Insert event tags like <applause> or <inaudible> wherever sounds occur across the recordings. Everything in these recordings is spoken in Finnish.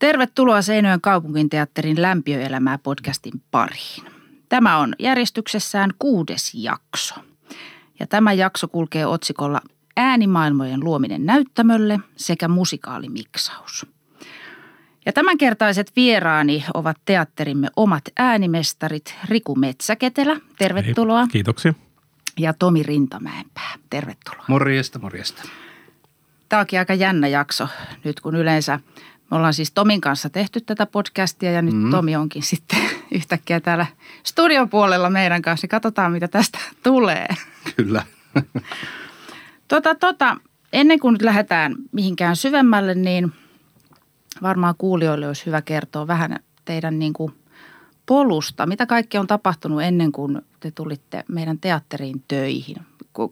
Tervetuloa Seinäjoen kaupunginteatterin Lämpiöelämää podcastin pariin. Tämä on järjestyksessään kuudes jakso. Ja tämä jakso kulkee otsikolla Äänimaailmojen luominen näyttämölle sekä musikaalimiksaus. Ja tämänkertaiset vieraani ovat teatterimme omat äänimestarit Riku Metsäketelä, tervetuloa. Hei, kiitoksia. Ja Tomi Rintamäenpää, tervetuloa. Morjesta, morjesta. Tämä onkin aika jännä jakso nyt, kun yleensä me ollaan siis Tomin kanssa tehty tätä podcastia ja nyt mm. Tomi onkin sitten <laughs> yhtäkkiä täällä studion puolella meidän kanssa. Katsotaan, mitä tästä <laughs> tulee. Kyllä. tota, tota, ennen kuin nyt lähdetään mihinkään syvemmälle, niin varmaan kuulijoille olisi hyvä kertoa vähän teidän niin kuin polusta. Mitä kaikki on tapahtunut ennen kuin te tulitte meidän teatteriin töihin?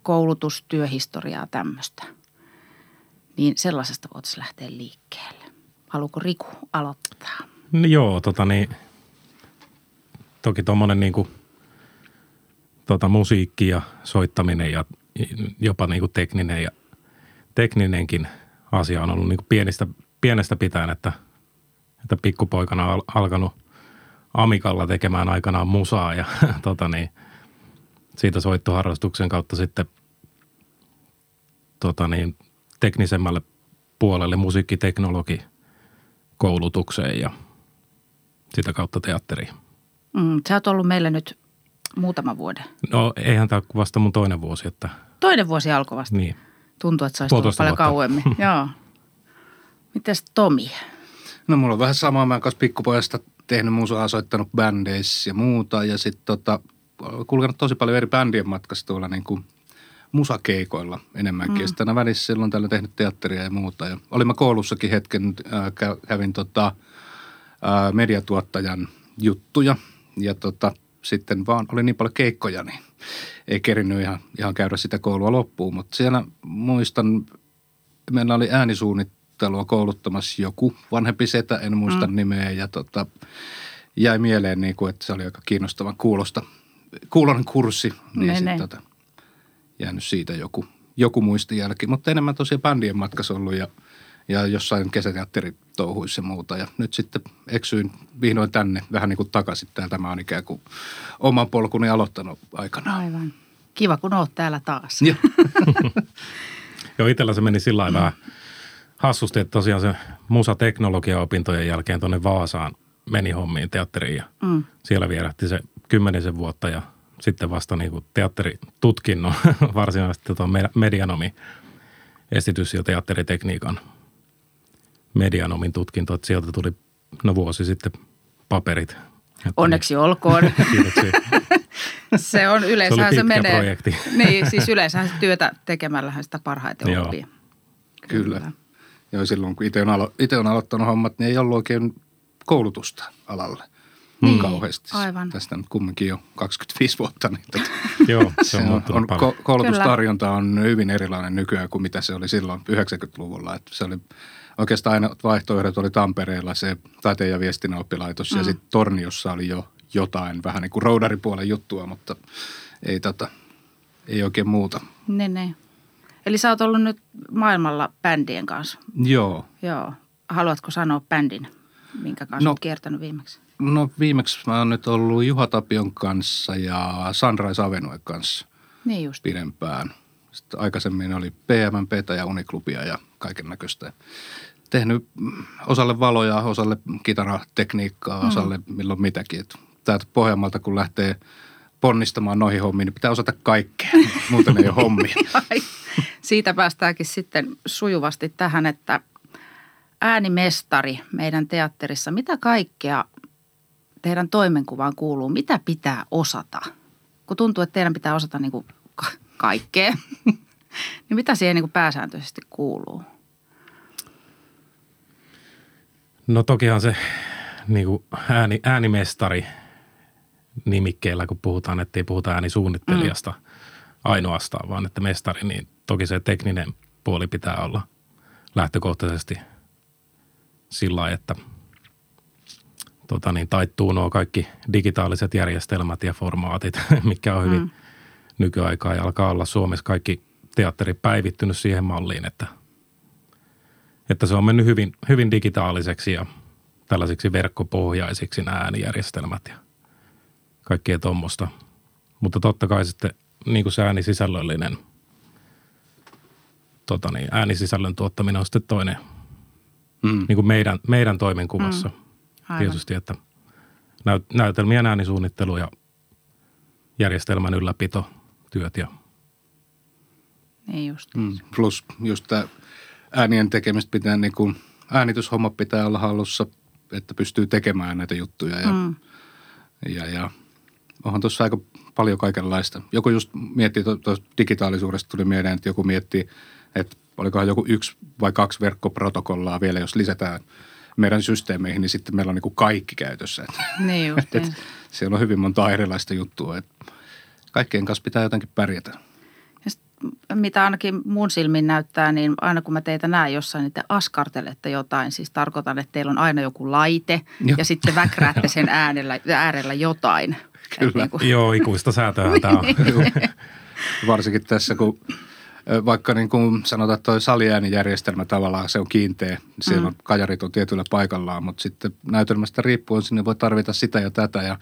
Koulutus, työhistoriaa, tämmöistä. Niin sellaisesta voitaisiin lähteä liikkeelle. Haluatko Riku aloittaa? No joo, tota niin, toki tuommoinen niin tota, musiikki ja soittaminen ja jopa niin kuin tekninen ja tekninenkin asia on ollut niin kuin pienestä, pienestä pitäen, että, että pikkupoikana on alkanut Amikalla tekemään aikanaan musaa ja <laughs> tota niin, siitä soittoharrastuksen kautta sitten tota niin, teknisemmälle puolelle musiikkiteknologi – koulutukseen ja sitä kautta teatteriin. Mm, sä oot ollut meillä nyt muutama vuoden. No eihän tämä vasta mun toinen vuosi. Että... Toinen vuosi alkoi vasta? Niin. Tuntuu, että sä olisit ollut paljon vuotta. kauemmin. <laughs> Joo. Mites Tomi? No mulla on vähän samaa. Mä kanssa pikkupojasta tehnyt musaa, soittanut bändeissä ja muuta. Ja sitten tota, kulkenut tosi paljon eri bändien matkassa tuolla niin kuin musakeikoilla enemmänkin. Mm. Sitten välissä silloin tällä tehnyt teatteria ja muuta. Ja olimme koulussakin hetken, äh, kävin tota, äh, mediatuottajan juttuja ja tota, sitten vaan oli niin paljon keikkoja, niin ei kerinyt ihan, ihan käydä sitä koulua loppuun. Mutta siellä muistan, meillä oli äänisuunnittelua kouluttamassa joku vanhempi setä, en muista mm. nimeä ja tota, jäi mieleen, niin kuin, että se oli aika kiinnostavan kuulosta, kuulonen kurssi. Niin sitten tota, jäänyt siitä joku, joku muistijälki. Mutta enemmän tosiaan bändien matkassa ollut ja, ja jossain kesäteatteritouhuissa ja muuta. Ja nyt sitten eksyin vihdoin tänne vähän niin kuin takaisin. Täällä tämä on ikään kuin oman polkuni aloittanut aikana. Aivan. Kiva, kun oot täällä taas. <laughs> Joo, itsellä se meni sillä lailla mm. hassusti, että tosiaan se musateknologia-opintojen jälkeen tuonne Vaasaan meni hommiin teatteriin ja mm. siellä vierähti se kymmenisen vuotta ja – sitten vasta niin kuin teatteritutkinnon <laughs> varsinaisesti tuon medianomi esitys- ja teatteritekniikan medianomin tutkinto, että sieltä tuli no vuosi sitten paperit. Onneksi niin. olkoon. <laughs> <laughs> se on yleensä se, se menee. projekti. niin, siis yleensä se työtä tekemällähän sitä parhaiten oppii. Kyllä. Kyllä. Joo, silloin kun itse on, alo- itse on aloittanut hommat, niin ei ollut oikein koulutusta alalle – niin, kauheasti. Aivan. Tästä nyt kumminkin jo 25 vuotta. Niin tota, <laughs> Joo, se on, on, on ko- Koulutustarjonta on hyvin erilainen nykyään kuin mitä se oli silloin 90-luvulla. Että se oli oikeastaan aina vaihtoehdot oli Tampereella se taiteen ja viestinnän oppilaitos mm. ja sitten Torniossa oli jo jotain vähän niin kuin roudaripuolen juttua, mutta ei, tota, ei oikein muuta. Ne, ne. Eli sä oot ollut nyt maailmalla bändien kanssa. Joo. Joo. Haluatko sanoa bändin, minkä kanssa no, olet kiertänyt viimeksi? No viimeksi mä oon nyt ollut Juha Tapion kanssa ja Sunrise Avenue kanssa niin just. pidempään. Sitten aikaisemmin oli PMMPtä ja Uniklubia ja kaiken näköistä. Tehnyt osalle valoja, osalle kitaratekniikkaa, mm. osalle milloin mitäkin. täältä Pohjanmaalta kun lähtee ponnistamaan noihin hommiin, niin pitää osata kaikkea. <laughs> Muuten ei ole hommia. <laughs> Siitä päästäänkin sitten sujuvasti tähän, että äänimestari meidän teatterissa. Mitä kaikkea teidän toimenkuvaan kuuluu, mitä pitää osata? Kun tuntuu, että teidän pitää osata niin kuin ka- kaikkea, <laughs> niin mitä siihen niin kuin pääsääntöisesti kuuluu? No tokihan se niin kuin ääni, äänimestari nimikkeellä, kun puhutaan, että ei puhuta äänisuunnittelijasta mm. ainoastaan, vaan että mestari, niin toki se tekninen puoli pitää olla lähtökohtaisesti sillä että – tota niin, taittuu nuo kaikki digitaaliset järjestelmät ja formaatit, <laughs> mikä on hyvin mm. nykyaikaa ja alkaa olla Suomessa kaikki teatteri päivittynyt siihen malliin, että, että se on mennyt hyvin, hyvin digitaaliseksi ja tällaisiksi verkkopohjaisiksi nämä äänijärjestelmät ja kaikkea tuommoista. Mutta totta kai sitten niin kuin se äänisisällöllinen, tota niin, äänisisällön tuottaminen on sitten toinen Mm. niin kuin meidän, meidän toimenkuvassa. Aivan. Tietysti, että näyt, näytelmien äänisuunnittelu ja järjestelmän ylläpito, työt ja Niin just. Mm. Plus just tämä äänien tekemistä pitää niin kuin, äänityshomma pitää olla hallussa, että pystyy tekemään näitä juttuja ja, Mm. ja, ja onhan tuossa aika paljon kaikenlaista. Joku just miettii, tuosta digitaalisuudesta tuli mieleen, että joku miettii, että olikohan joku yksi vai kaksi verkkoprotokollaa vielä, jos lisätään meidän systeemeihin, niin sitten meillä on niin kuin kaikki käytössä. Että, Niin <laughs> just. että siellä on hyvin monta erilaista juttua, että kaikkien kanssa pitää jotenkin pärjätä. Ja sit, mitä ainakin mun silmin näyttää, niin aina kun mä teitä näen jossain, niin te askartelette jotain. Siis tarkoitan, että teillä on aina joku laite Joo. ja sitten väkräätte sen äänellä, äärellä jotain. Et Kyllä. Niin kuin, Joo, ikuista säätöä tämä on. Juu. <laughs> Varsinkin tässä, kun vaikka niin kuin sanotaan, että toi saliäänijärjestelmä tavallaan se on kiinteä. Siellä on kajarit on tietyllä paikallaan, mutta sitten näytelmästä riippuen sinne voi tarvita sitä ja tätä ja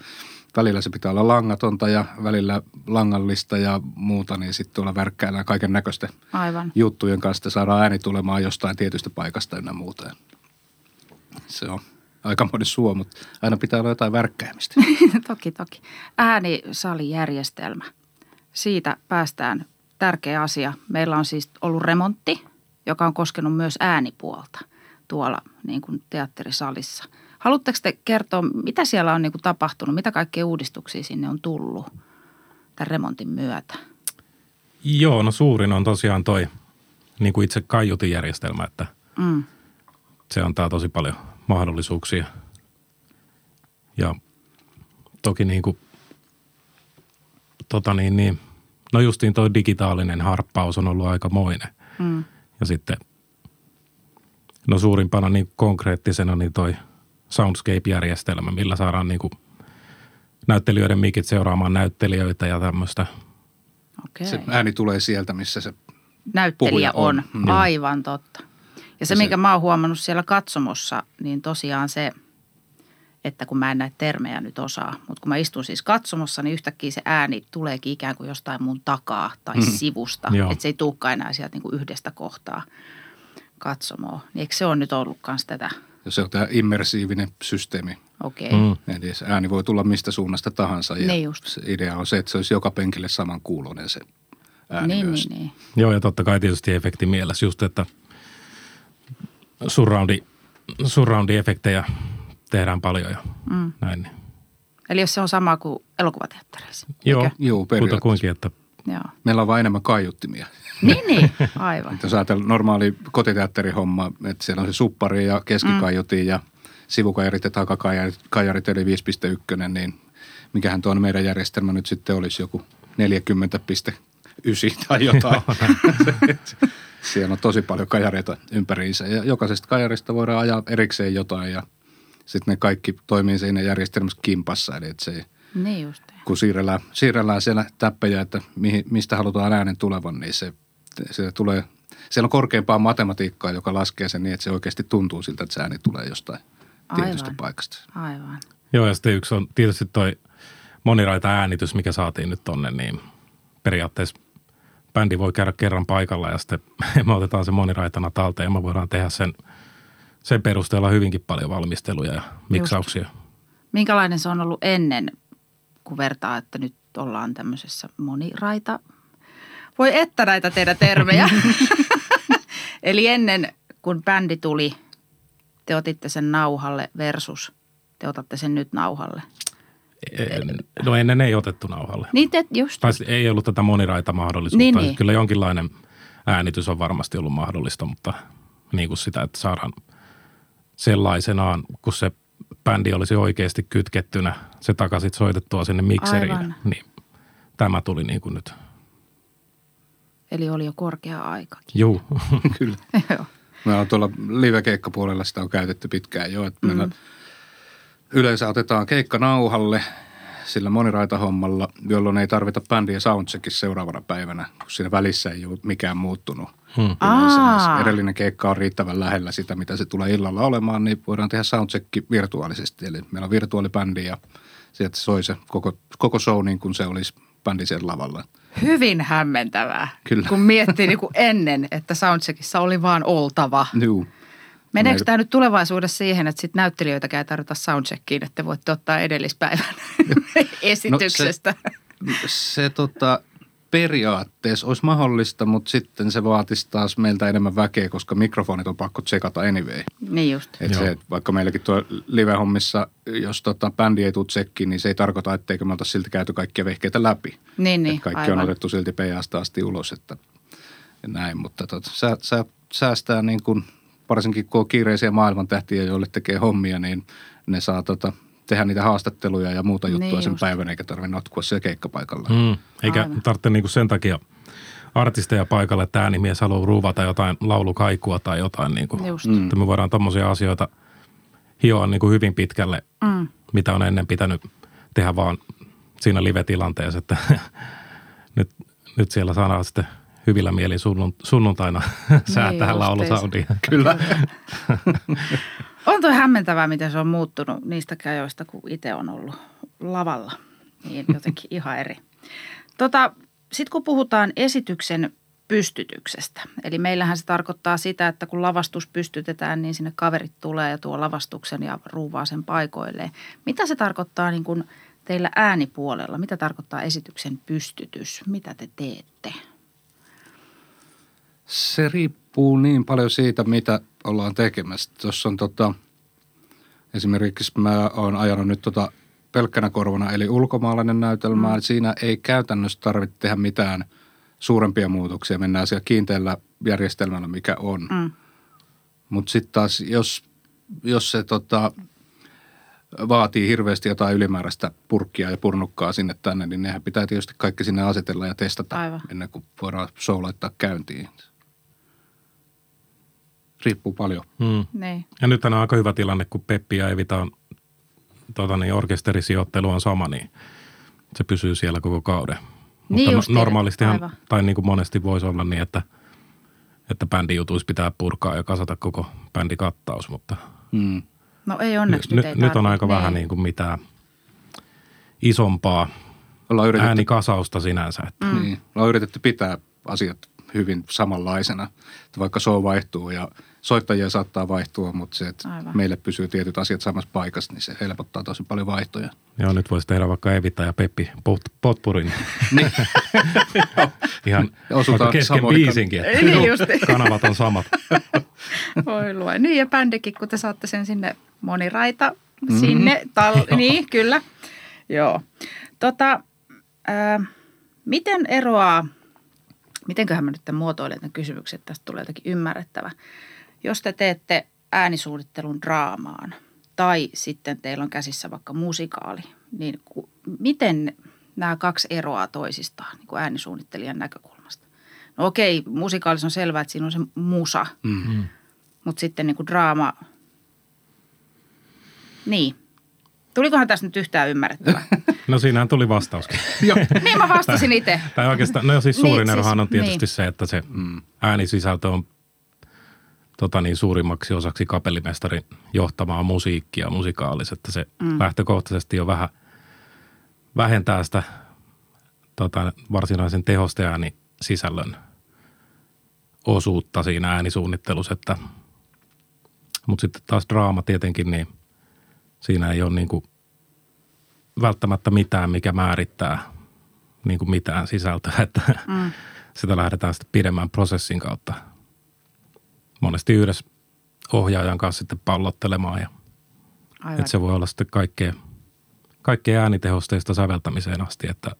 välillä se pitää olla langatonta ja välillä langallista ja muuta, niin sitten tuolla värkkäillään kaiken näköistä aivan. juttujen kanssa saadaan ääni tulemaan jostain tietystä paikasta ynnä muuta. Se on aikamoinen suo, mutta aina pitää olla jotain värkkäämistä. <laughs> toki, toki. Äänisalijärjestelmä. Siitä päästään tärkeä asia. Meillä on siis ollut remontti, joka on koskenut myös äänipuolta tuolla niin kuin teatterisalissa. Haluatteko te kertoa, mitä siellä on niin kuin tapahtunut, mitä kaikkea uudistuksia sinne on tullut tämän remontin myötä? Joo, no suurin on tosiaan toi niin kuin itse kaiutijärjestelmä, että Mm. se antaa tosi paljon mahdollisuuksia. Ja toki niin kuin, tota niin, niin, no justiin toi digitaalinen harppaus on ollut aikamoinen. Mm. Ja sitten, no suurimpana niin konkreettisena niin toi Soundscape-järjestelmä, millä saadaan niin kuin näyttelijöiden mikit seuraamaan näyttelijöitä ja tämmöistä. Okei. Se ääni tulee sieltä, missä se näyttelijä on. on. Mm. Aivan totta. Ja se, Ja se- minkä mä oon huomannut siellä katsomossa, niin tosiaan se, että kun mä en näitä termejä nyt osaa, mutta kun mä istun siis katsomossa, niin yhtäkkiä se ääni tuleekin ikään kuin jostain mun takaa tai Mhm. sivusta. Joo. Että se ei tulekaan enää sieltä niin kuin yhdestä kohtaa katsomoa. Niin eikö se ole nyt ollut kans tätä? Ja se on tämä immersiivinen systeemi. Okei. Okay. Mm. Eli se ääni voi tulla mistä suunnasta tahansa. Ja Niin just. se idea on se, että se olisi joka penkille samankuuloinen se ääni Niin, myös. niin, niin. Joo, ja totta kai tietysti efekti mielessä just, että surroundi, surroundi-efektejä tehdään paljon ja Mm. näin. niin. Eli jos se on sama kuin elokuvateattereissa. Joo, Eikö? Joo, periaatteessa. kutakuinkin, että Joo. Meillä on vain enemmän kaiuttimia. Niin, niin. <laughs> Aivan. Jos ajatellaan normaali kotiteatterihomma, että siellä on se suppari ja keskikaiutin ja sivukajarit ja takakajarit kajarit, eli 5.1, niin mikähän tuo meidän järjestelmä nyt sitten olisi joku 40.9 tai jotain. <laughs> siellä on tosi paljon kajareita ympäriinsä ja jokaisesta kajarista voidaan ajaa erikseen jotain ja sitten ne kaikki toimii siinä järjestelmässä kimpassa, eli että se ei, Niin just. kun siirrellään, siirrellään siellä täppejä, että mihin, mistä halutaan äänen tulevan, niin se, se tulee, siellä on korkeampaa matematiikkaa, joka laskee sen niin, että se oikeasti tuntuu siltä, että se ääni tulee jostain tietystä Aivan. paikasta. Aivan. Joo, ja sitten yksi on tietysti toi moniraita äänitys, mikä saatiin nyt tonne, niin periaatteessa bändi voi käydä kerran paikalla ja sitten <laughs> me otetaan se moniraitana talteen ja me voidaan tehdä sen, sen perusteella hyvinkin paljon valmisteluja ja miksauksia. Minkälainen se on ollut ennen, kun vertaa, että nyt ollaan tämmöisessä moniraita? Voi että näitä teidän termejä. <laughs> Eli ennen, kun bändi tuli, te otitte sen nauhalle versus te otatte sen nyt nauhalle. En- No ennen ei otettu nauhalle. Niin te just. Tai siis ei ollut tätä moniraita mahdollisuutta. Niin, Niin, niin. Kyllä jonkinlainen äänitys on varmasti ollut mahdollista, mutta niin kuin sitä, että saadaan sellaisenaan, kun se bändi olisi oikeasti kytkettynä, se takaisin soitettua sinne mikseriin, Aivan. niin tämä tuli niin kuin nyt. Eli oli jo korkea aikakin. Juu, <laughs> Kyllä. Joo. Meillä on tuolla live-keikkapuolella sitä on käytetty pitkään jo, että meillä yleensä otetaan keikka nauhalle, sillä moniraitahommalla, jolloin ei tarvita bändiä soundcheckin seuraavana päivänä, kun siinä välissä ei ole mikään muuttunut. Hmm. Aa. edellinen keikka on riittävän lähellä sitä, mitä se tulee illalla olemaan, niin voidaan tehdä soundcheck virtuaalisesti. Eli meillä on virtuaalibändi ja sieltä soi se koko, koko show niin kuin se olisi bändi siellä lavalla. Hyvin hämmentävää, Kyllä. kun miettii niin kuin ennen, että soundcheckissa oli vaan oltava. Juu. Meneekö tämä nyt tulevaisuudessa siihen, että sit näyttelijöitäkään ei tarvita soundcheckiin, että te voitte ottaa edellispäivän <laughs> esityksestä? Se tota, periaatteessa olisi mahdollista, mutta sitten se vaatisi taas meiltä enemmän väkeä, koska mikrofonit on pakko tsekata anyway. niin just. Et Joo. se, että vaikka meilläkin tuo live-hommissa, jos tota, bändi ei tule tsekkiin, niin se ei tarkoita, etteikö me oltaisi silti käyty kaikkia vehkeitä läpi. Niin, niin, Et kaikki aivan. on otettu silti PAsta asti ulos, että näin. Mutta tota, sä, sä, säästää niin kuin, varsinkin kun on kiireisiä maailmantähtiä, joille tekee hommia, niin ne saa tota, tehdä niitä haastatteluja ja muuta juttua Niin sen just. päivän, eikä tarvitse notkua siellä keikkapaikalla. Mm. Eikä Aivan. tarvitse niinku sen takia artisteja paikalle, että äänimies haluaa ruuvata jotain laulukaikua tai jotain. Niinku. Mm. Että me voidaan tommosia asioita hioa niinku hyvin pitkälle, Mm. mitä on ennen pitänyt tehdä vaan siinä live-tilanteessa, että <laughs> nyt, nyt siellä saadaan sitten hyvillä mielin sunnunt- sunnuntaina <laughs> säätää justiinsa. laulusoundia. <laughs> Kyllä. <laughs> On toi hämmentävää, miten se on muuttunut niistä ajoista, kun itse on ollut lavalla. Niin jotenkin ihan eri. Tota, Sitten kun puhutaan esityksen pystytyksestä, eli meillähän se tarkoittaa sitä, että kun lavastus pystytetään, niin sinne kaverit tulee ja tuo lavastuksen ja ruuvaa sen paikoilleen. Mitä se tarkoittaa niin kuin teillä äänipuolella? Mitä tarkoittaa esityksen pystytys? Mitä te teette? Se riippuu niin paljon siitä, mitä ollaan tekemässä. Tuossa on tota, esimerkiksi mä oon ajanut nyt tota pelkkänä korvana, eli ulkomaalainen näytelmä. Mm. Siinä ei käytännössä tarvitse tehdä mitään suurempia muutoksia. Mennään siellä kiinteällä järjestelmällä, mikä on. Mm. Mutta sitten taas, jos, jos se tota, vaatii hirveästi jotain ylimääräistä purkkia ja purnukkaa sinne tänne, niin nehän pitää tietysti kaikki sinne asetella ja testata Aivan. ennen kuin voidaan show laittaa käyntiin. Riippuu paljon. Mm. Niin. Ja nyt on aika hyvä tilanne, kun Peppi ja Evita on, tota niin, orkesterisijoittelu on sama, niin se pysyy siellä koko kauden. Niin Mutta no, normaalistihan, aivan. tai niin kuin monesti voisi olla niin, että, että bändijutuissa pitää purkaa ja kasata koko bändikattaus, mutta Mm. No ei onneksi nyt, nyt, ei nyt on aika vähän niin kuin mitään isompaa Ollaan yritetty, äänikasausta sinänsä. Että, mm. niin, ollaan yritetty pitää asiat hyvin samanlaisena. Että vaikka show vaihtuu ja soittajia saattaa vaihtua, mutta se, että Aivan. meille pysyy tietyt asiat samassa paikassa, niin se helpottaa tosi paljon vaihtoja. Joo, nyt voisi tehdä vaikka Evita ja Peppi pot, potpurin. Niin. <laughs> Ihan osutaan vaikka kesken biisinkin. Niin justi. <laughs> Kanavat on samat. <laughs> Voi lue. Niin ja bändikin, kun te saatte sen sinne moniraita, sinne, tal- niin kyllä. Joo. Tota, ää, miten eroaa, mitenköhän mä nyt muotoilen tämän kysymyksen, että tästä tulee jotenkin ymmärrettävä. Jos te teette äänisuunnittelun draamaan tai sitten teillä on käsissä vaikka musikaali, niin ku, miten nämä kaksi eroaa toisistaan niin kuin äänisuunnittelijan näkökulmasta? No okei, musikaalissa on selvää, että siinä on se musa, Mm. mutta sitten niin kuin draama, niin. Tulikohan tässä nyt yhtään ymmärrettävä? <laughs> No siinähän tuli vastauskin. <laughs> <laughs> Niin mä vastasin itse. Tai oikeastaan, no siis suurin Niin, siis- erohan on tietysti niin. se, että se Mm. äänisisältö on tota niin, suurimmaksi osaksi kapellimestarin johtamaa musiikkia musikaalis, että se mm. lähtökohtaisesti jo vähän vähentää sitä tota, varsinaisen tehosteääni sisällön osuutta siinä äänisuunnittelussa, että mutta sitten taas draama tietenkin, niin siinä ei ole niin kuin välttämättä mitään, mikä määrittää niin kuin mitään sisältöä, että mm. sitä lähdetään sitten pidemmän prosessin kautta monesti yhdessä ohjaajan kanssa sitten pallottelemaan ja Aivan. että se voi olla sitten kaikkea, kaikkea äänitehosteista säveltämiseen asti, että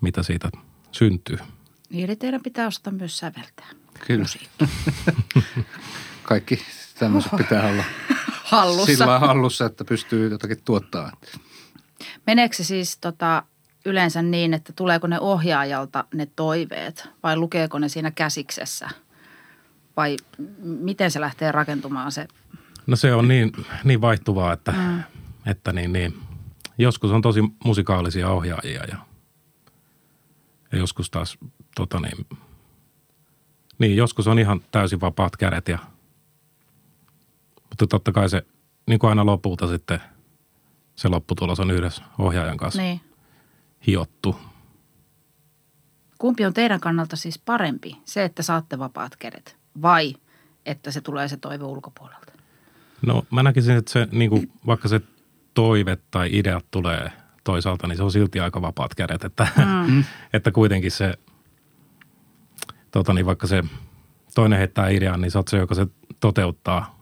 mitä siitä syntyy. Niin, eli teidän pitää osata myös säveltää. Kyllä. <laughs> Kaikki tämmöiset pitää olla <laughs> Hallussa. sillä hallussa, että pystyy jotakin tuottaa. Meneekö se siis tota, yleensä niin, että tuleeko ne ohjaajalta ne toiveet vai lukeeko ne siinä käsiksessä? Vai miten se lähtee rakentumaan se? No se on niin, niin vaihtuvaa, että, mm. että niin, niin, joskus on tosi musikaalisia ohjaajia ja, ja joskus taas tota niin, niin, joskus on ihan täysin vapaat kädet ja mutta totta kai se niin kuin aina lopulta sitten se lopputulos on yhdessä ohjaajan kanssa Niin. hiottu. Kumpi on teidän kannalta siis parempi? Se, että saatte vapaat kädet vai että se tulee se toive ulkopuolelta? No mä näkisin, että se niin kuin, vaikka se toive tai ideat tulee toisaalta, niin se on silti aika vapaat kädet. Että, mm. <laughs> että kuitenkin se, tota niin, vaikka se toinen heittää idean, niin sä oot se, joka se toteuttaa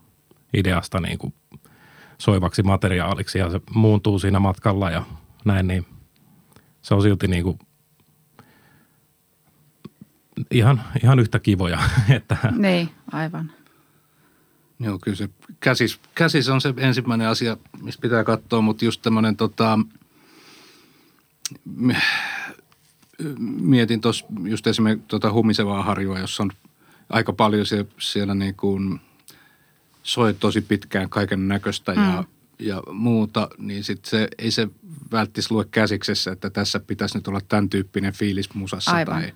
ideasta niin kuin soivaksi materiaaliksi ja se muuntuu siinä matkalla ja näin, niin se on silti niin kuin ihan, ihan yhtä kivoja. <laughs> Että, Niin, aivan. Joo, kyllä se käsis, käsis on se ensimmäinen asia, mistä pitää katsoa, mutta just tämmöinen tota, mietin tuossa just esimerkiksi tota humisevaa harjua, jossa on aika paljon siellä, siellä niin kuin soi tosi pitkään kaiken näköistä ja, ja muuta, niin sit se, ei se välttis lue käsiksessä, että tässä pitäisi nyt olla tämän tyyppinen fiilis musassa Aivan. tai,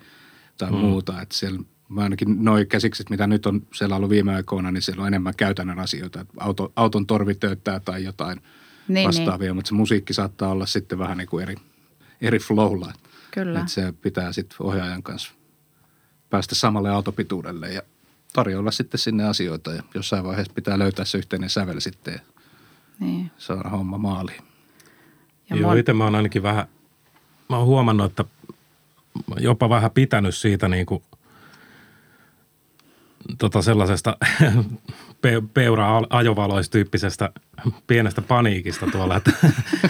tai mm. muuta. Että siellä mä ainakin noi käsikset, mitä nyt on siellä ollut viime aikoina, niin siellä on enemmän käytännön asioita. Että auto, auton torvi töyttää tai jotain Niin, vastaavia, mutta se musiikki saattaa olla sitten vähän niin kuin eri, eri flowlla. Kyllä. Että se pitää sitten ohjaajan kanssa päästä samalle autopituudelle ja tarjolla sitten sinne asioita. Ja jossain vaiheessa pitää löytää se yhteinen sävel sitten ja Niin. saada homma maaliin. Ja Joo, mon- itse mä oon ainakin vähän, mä oon huomannut, että mä jopa vähän pitänyt siitä niin kuin, tota sellaisesta <laughs> pe- peura-ajovaloistyyppisestä pienestä paniikista tuolla, että,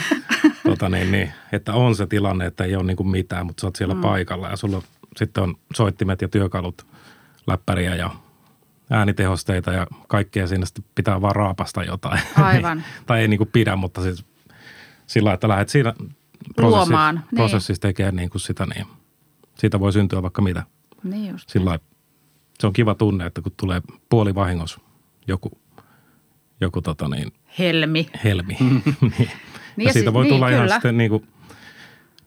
<laughs> tota niin, niin, että on se tilanne, että ei ole niin kuin mitään, mutta sä oot siellä mm. paikalla ja sulla sitten on soittimet ja työkalut, läppäriä ja äänitehosteita ja kaikkea siinä sitten pitää vaan raapasta jotain. <laughs> Aivan. tai ei niin kuin pidä, mutta siis sillä lailla, että lähdet siinä Luomaan, niin. prosessissa tekemään niin kuin sitä, niin siitä voi syntyä vaikka mitä. Niin just. Sillä se on kiva tunne, että kun tulee puoli vahingossa joku, joku tota niin, Helmi. helmi. niin. <laughs> Niin ja ja siitä si- voi niin, tulla ihan kyllä. sitten niin kuin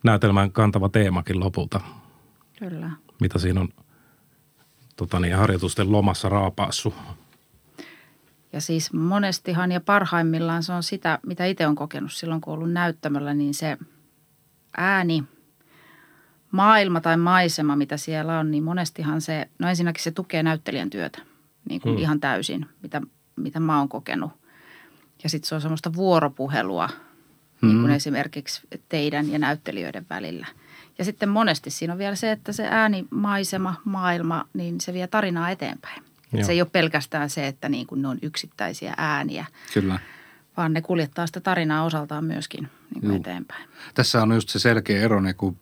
näytelmän kantava teemakin lopulta, Kyllä. mitä siinä on tota niin, harjoitusten lomassa raapaassu. Ja siis monestihan ja parhaimmillaan se on sitä, mitä itse on kokenut silloin, kun ollut näyttämöllä, niin se ääni, maailma tai maisema, mitä siellä on, niin monestihan se, no ensinnäkin se tukee näyttelijän työtä niin kuin Hmm. ihan täysin, mitä, mitä mä oon kokenut. Ja sitten se on semmoista vuoropuhelua, niin kuin esimerkiksi teidän ja näyttelijöiden välillä. Ja sitten monesti siinä on vielä se, että se ääni, maisema, maailma, niin se vie tarinaa eteenpäin. Et Joo. se ei ole pelkästään se, että niin kuin ne on yksittäisiä ääniä, Kyllä. vaan ne kuljettaa sitä tarinaa osaltaan myöskin niin kuin eteenpäin. Tässä on just se selkeä ero niin kuin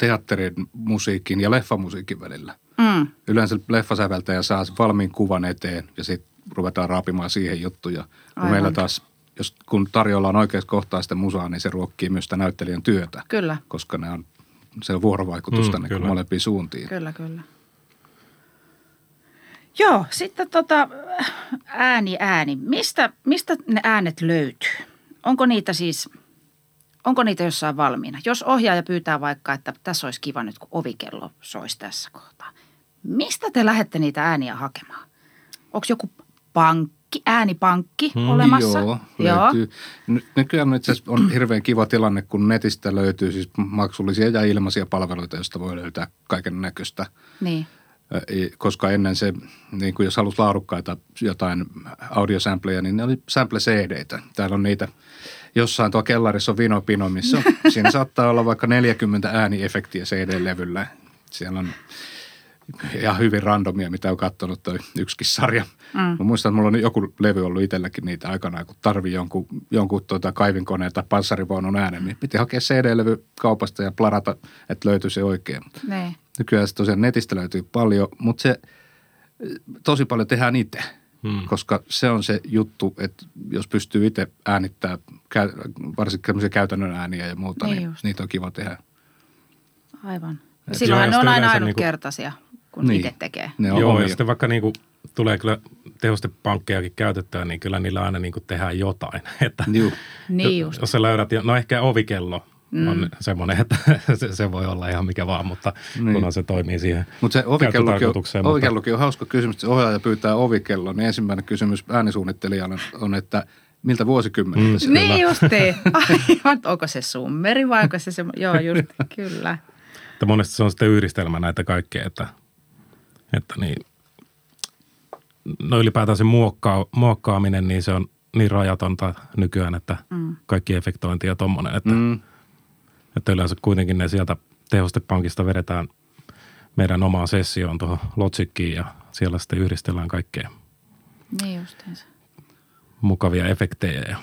teatterin musiikin ja leffamusiikin välillä. Mm, Yleensä leffasäveltäjä saa valmiin kuvan eteen ja sitten ruvetaan raapimaan siihen juttuja. Kun meillä taas, jos, kun tarjolla on oikeassa kohtaa sitä musaa, niin se ruokkii myös sitä näyttelijän työtä, kyllä, koska ne on, se on vuorovaikutusta Mm, mm, kyllä. molempiin suuntiin. kyllä, kyllä. Joo, sitten tota, ääni, ääni. Mistä, mistä ne äänet löytyy? Onko niitä siis, onko niitä jossain valmiina? Jos ohjaaja pyytää vaikka, että tässä olisi kiva nyt, kun ovikello soisi tässä kohtaa. Mistä te lähdette niitä ääniä hakemaan? Onko joku pankki, äänipankki Hmm, olemassa? Joo, löytyy. Ny- Nykyään itse asiassa on hirveän kiva tilanne, kun netistä löytyy siis maksullisia ja ilmaisia palveluita, joista voi löytää kaiken näköistä. Niin, Koska ennen se, niin kuin jos halus laadukkaita jotain audiosampleja, niin ne oli sample-CD-tä. Täällä on niitä, jossain tuo kellarissa on vinopino, missä on, <laughs> siinä saattaa olla vaikka 40 ääniefektiä CD-levyllä. Siellä on ihan hyvin randomia, mitä on katsonut toi yksikin sarja. Mm. Mä muistan, että mulla on joku levy ollut itselläkin niitä aikanaan, kun tarvii jonkun, jonkun tuota kaivinkoneen tai panssarivaunun äänen, niin piti hakea CD-levy kaupasta ja plarata, että löytyy se oikein. niin. Nykyään se tosiaan netistä löytyy paljon, mutta se tosi paljon tehdään itse, Hmm. koska se on se juttu, että jos pystyy itse äänittämään varsinkin tämmöisiä käytännön ääniä ja muuta, Niin niin, just. niitä on kiva tehdä. Aivan. Et Silloin ne on aina yleensä ainutkertaisia, kun Niin. itse tekee. Ne on Joo, omia. ja sitten vaikka niinku tulee kyllä tehostepankkejakin käytettyä, niin kyllä niillä aina niin kuin tehdään jotain. <laughs> Että Juu. Niin just. Jos sä löydät, no ehkä ovikello mm. on semmoinen, että <laughs> se, se voi olla ihan mikä vaan, mutta Niin. niin. kunhan se toimii siihen Mutta se ovikellokin on, mutta- ovikellokin on hauska kysymys, että se ohjaaja pyytää ovikello, niin ensimmäinen kysymys äänisuunnittelijalle on, että miltä vuosikymmeneltä mm. se Niin justiin. Aivan, onko se summeri vai onko se se, joo just, kyllä. Että monesti se on sitten yhdistelmä näitä kaikkea, että, että niin, no ylipäätään se muokkaa, muokkaaminen, niin se on niin rajatonta nykyään, että mm. kaikki efektointi ja tommonen, että, mm. Että yleensä kuitenkin ne sieltä tehostepankista vedetään meidän omaan sessioon tuohon Logickiin ja siellä sitten yhdistellään kaikkea Niin justiinsa. mukavia efektejä ja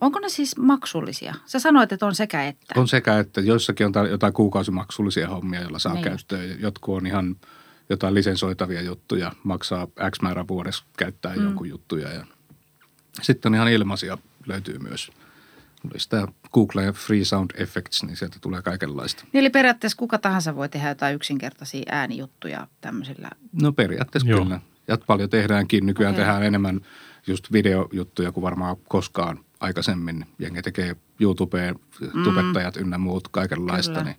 Onko ne siis maksullisia? Sä sanoit, että on sekä että. on sekä, että joissakin on jotain kuukausimaksullisia hommia, joilla saa Niin käyttöön. Jotkut on ihan jotain lisensoitavia juttuja, maksaa X määrä vuodessa käyttää mm. jonkun juttuja. Ja sitten on ihan ilmaisia, löytyy myös. Sitä Google Free Sound Effects, niin sieltä tulee kaikenlaista. Niin eli periaatteessa kuka tahansa voi tehdä jotain yksinkertaisia äänijuttuja tämmöisillä. No periaatteessa Joo. kyllä. Ja paljon tehdäänkin. Nykyään okay. tehdään enemmän just videojuttuja kuin varmaan koskaan aikaisemmin. Jengi tekee YouTubeen, tubettajat ynnä muut kaikenlaista. Kyllä. Niin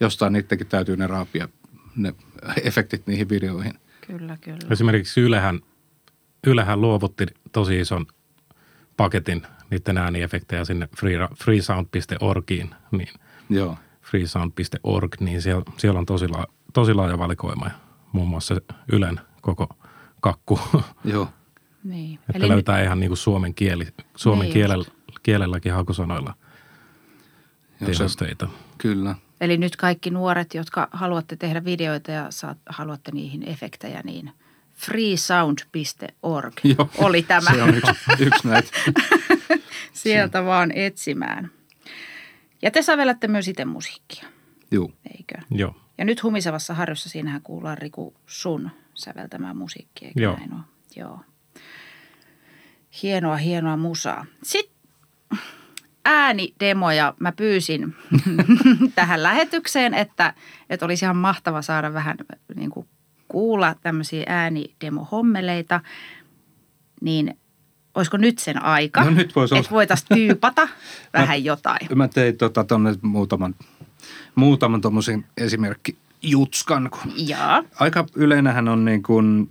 jostain niidenkin täytyy ne raapia ne efektit niihin videoihin. Kyllä, kyllä. Esimerkiksi Ylehän, Ylehän luovutti tosi ison paketin niiden ääniefektejä sinne free- freesound.orgiin, niin Joo. freesound.org, niin siellä, siellä on tosi, la, tosi laaja valikoima ja muun muassa Ylen koko kakku, Joo. Niin. että Eli löytää ihan niin kuin suomen, kieli, suomen Niin kielellä, kielelläkin hakusanoilla tehosteita. kyllä. Eli nyt kaikki nuoret, jotka haluatte tehdä videoita ja saat, haluatte niihin efektejä, niin freesound.org <laughs> Joo. oli tämä. Se on yksi, yksi näitä. <laughs> Sieltä vaan etsimään. Ja te sävellätte myös itse musiikkia, Joo. eikö? Joo. Ja nyt humisevassa harjossa siinähän kuullaan Riku sun säveltämään musiikkia, eikö Joo. näin ole? Joo. Hienoa, hienoa musaa. Sitten äänidemoja mä pyysin <laughs> tähän lähetykseen, että, että olisi ihan mahtava saada vähän niin kuin kuulla tämmöisiä äänidemohommeleita. Niin olisiko nyt sen aika, No nyt voisi että voitaisiin tyypata <laughs> vähän jotain. Mä tein tota, tonne muutaman, muutaman tuommoisen esimerkki jutskan, kun Jaa, aika yleinähän on niin kuin,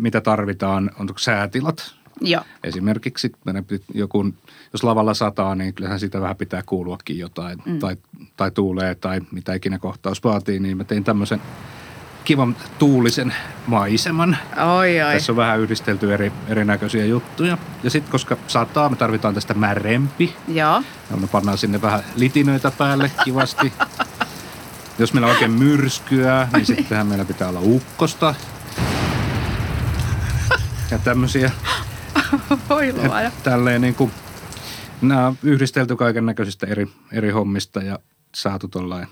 mitä tarvitaan, on säätilat. joo. Esimerkiksi joku, jos lavalla sataa, niin kyllähän siitä vähän pitää kuuluakin jotain. Mm. Tai, tai tuulee tai mitä ikinä kohtaus vaatii, niin mä tein tämmöisen kivan tuulisen maiseman. Oi, oi. Tässä on vähän yhdistelty eri, erinäköisiä juttuja. Ja sitten koska saattaa, me tarvitaan tästä märempi. Joo. Ja me pannaan sinne vähän litinöitä päälle kivasti. <laughs> Jos meillä on oikein myrskyä, niin sittenhän meillä pitää olla ukkosta. Ja tämmöisiä. Oi luoja. Tälleen niin kuin, nämä on yhdistelty kaiken näköisistä eri, eri hommista ja saatu tollain.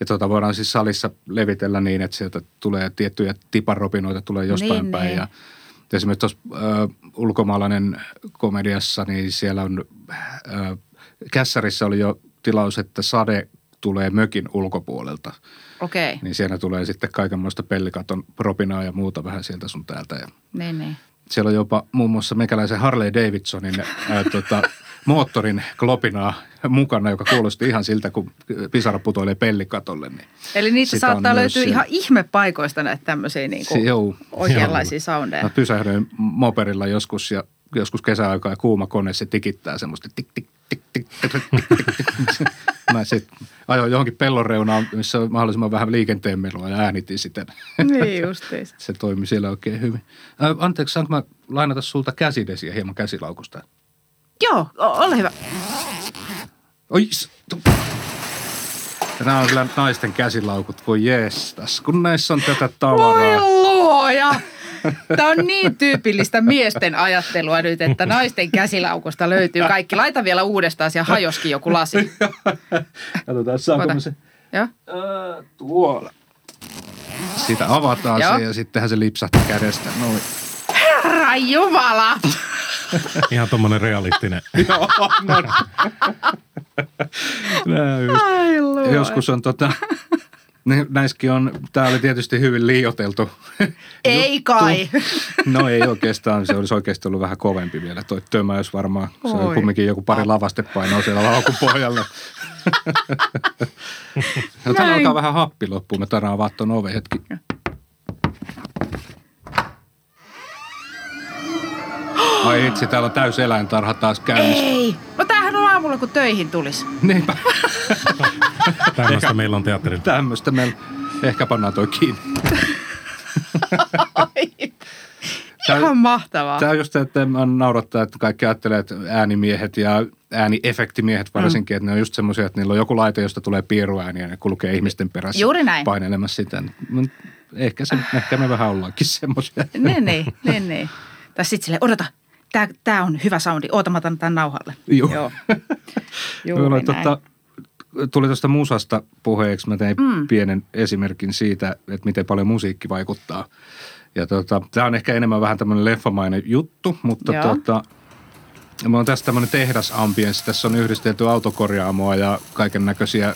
Ja tuota voidaan siis salissa levitellä niin, että sieltä tulee tiettyjä tiparopinoita tulee jostain Niin, päin. niin. Ja esimerkiksi tuossa äh, ulkomaalainen komediassa, niin siellä on, äh, Kässärissä oli jo tilaus, että sade tulee mökin ulkopuolelta. Okei, okay. Niin siellä tulee sitten kaikenlaista pellikaton propinaa ja muuta vähän sieltä sun täältä. Ja niin, niin. siellä on jopa muun muassa meikäläisen Harley Davidsonin ää, tota, <laughs> moottorin klopinaa mukana, joka kuulosti ihan siltä, kun pisara putoilee pellikatolle. Niin. Eli niitä saattaa löytyä siellä. ihan ihmepaikoista näitä tämmöisiä niin Se, joo. oikeanlaisia soundeja. Mä pysähdyin moperilla joskus ja joskus kesäaikaa ja kuuma kone, se tikittää semmoista tik, tik, tik, tik, tik, tik, tik, tik. <laughs> Mä sitten ajoin johonkin pellon reunaan, missä on mahdollisimman vähän liikenteen melua ja äänitin sitä. niin justiinsa. <laughs> Se toimi siellä oikein hyvin. Anteeksi, saanko mä lainata sulta käsidesiä hieman käsilaukusta? Joo, o- ole hyvä. Oi, Nämä on kyllä naisten käsilaukut, voi jeestas, kun näissä on tätä Voi tavaraa. luoja! Tämä on niin tyypillistä miesten ajattelua nyt, että naisten käsilaukusta löytyy kaikki. Laita vielä uudestaan, siellä hajoskin joku lasi. Katsotaan, saanko Ota. se Joo. Tuolla. Sitä avataan Joo. se ja sittenhän se lipsahtaa kädestä. Noin. Herra Jumala! <laughs> Ihan tuommoinen realistinen. <laughs> Joo, no. Ai. Joskus on tota, Ne- Näissäkin on, tämä oli tietysti hyvin liioteltu. Ei kai. No ei oikeastaan, se olisi oikeasti ollut vähän kovempi vielä toi tömäys varmaan. Se oli Oi. kumminkin joku pari lavastepainoa siellä laukun pohjalla. <laughs> no, täällä alkaa vähän happi loppuun, me tarvitsemme avaa tuon oven hetki. Ai itse, täällä on täys eläintarha taas käynnissä. Ei. No tämähän on aamulla, kun töihin tulisi. Niinpä, <laughs> Tämmöistä meillä on teatterilla. tämmöistä meillä. Ehkä pannaan toi kiinni. <laughs> Tää- Ihan mahtavaa. Tämä on just se, että mä naurattaa, että kaikki ajattelee, että äänimiehet ja ääniefektimiehet varsinkin, mm. että ne on just semmoisia, että niillä on joku laite, josta tulee piiruääni ja ne kulkee ihmisten perässä Juuri näin. painelemassa sitä. Mut Ehkä, se, ehkä me vähän ollaankin semmoisia. Niin, niin, niin. Tai sitten silleen, odota, tää, tää on hyvä soundi, oota mä otan tämän nauhalle. Joo. Joo. <laughs> Juuri näin. tota, tuli tuosta musasta puheeksi, mä tein mm. pienen esimerkin siitä, että miten paljon musiikki vaikuttaa. Ja tota, tämä on ehkä enemmän vähän tämmöinen leffamainen juttu, mutta Joo. tota, Mulla on tässä tämmöinen tehdasambienssi. Tässä on yhdistelty autokorjaamoa ja kaiken näköisiä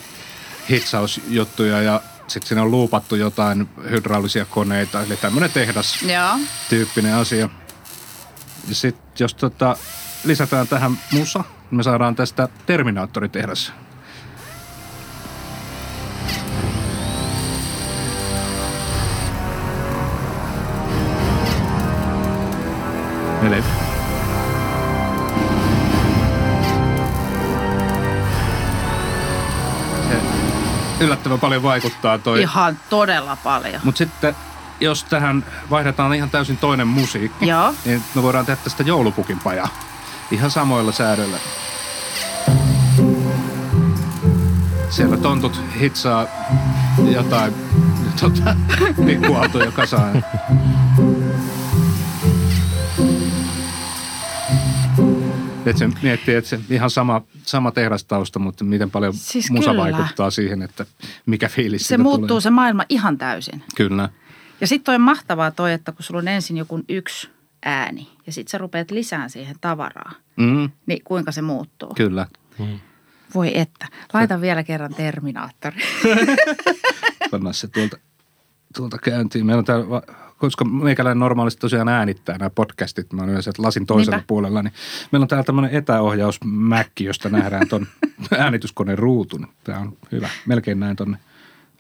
hitsausjuttuja ja sitten siinä on luupattu jotain hydraulisia koneita. Eli tämmöinen tehdas Joo. tyyppinen asia. Ja sitten jos tota, lisätään tähän musa, niin me saadaan tästä Terminaattoritehdas. Eli yllättävän paljon vaikuttaa toi. Ihan todella paljon. Mutta sitten jos tähän vaihdetaan ihan täysin toinen musiikki, Joo. niin me voidaan tehdä tästä joulupukin pajaa. Ihan samoilla säädöillä. Siellä tontut hitsaa jotain tota, <laughs> pikkuautoja kasaan. Et se miettii, että se ihan sama, sama tehdastausta, mutta miten paljon Siis musa kyllä. vaikuttaa siihen, että mikä fiilis Se muuttuu tulee. se maailma ihan täysin. Kyllä. Ja sitten on mahtavaa toi, että kun sulla on ensin joku yksi ääni ja sitten sä rupeat lisään siihen tavaraa, Mm, niin kuinka se muuttuu? kyllä. Voi että. Laita vielä kerran Terminaattori. <laughs> Pannaan se tuolta, tuolta käyntiin. Meillä on täällä, koska meikäläinen normaalisti tosiaan äänittää nämä podcastit, mä olen yleensä lasin toisella Niinpä. puolella, niin meillä on täällä tämmöinen etäohjausmäkki, josta nähdään ton <laughs> äänityskoneen ruutun. Tämä on hyvä. Melkein näin tonne.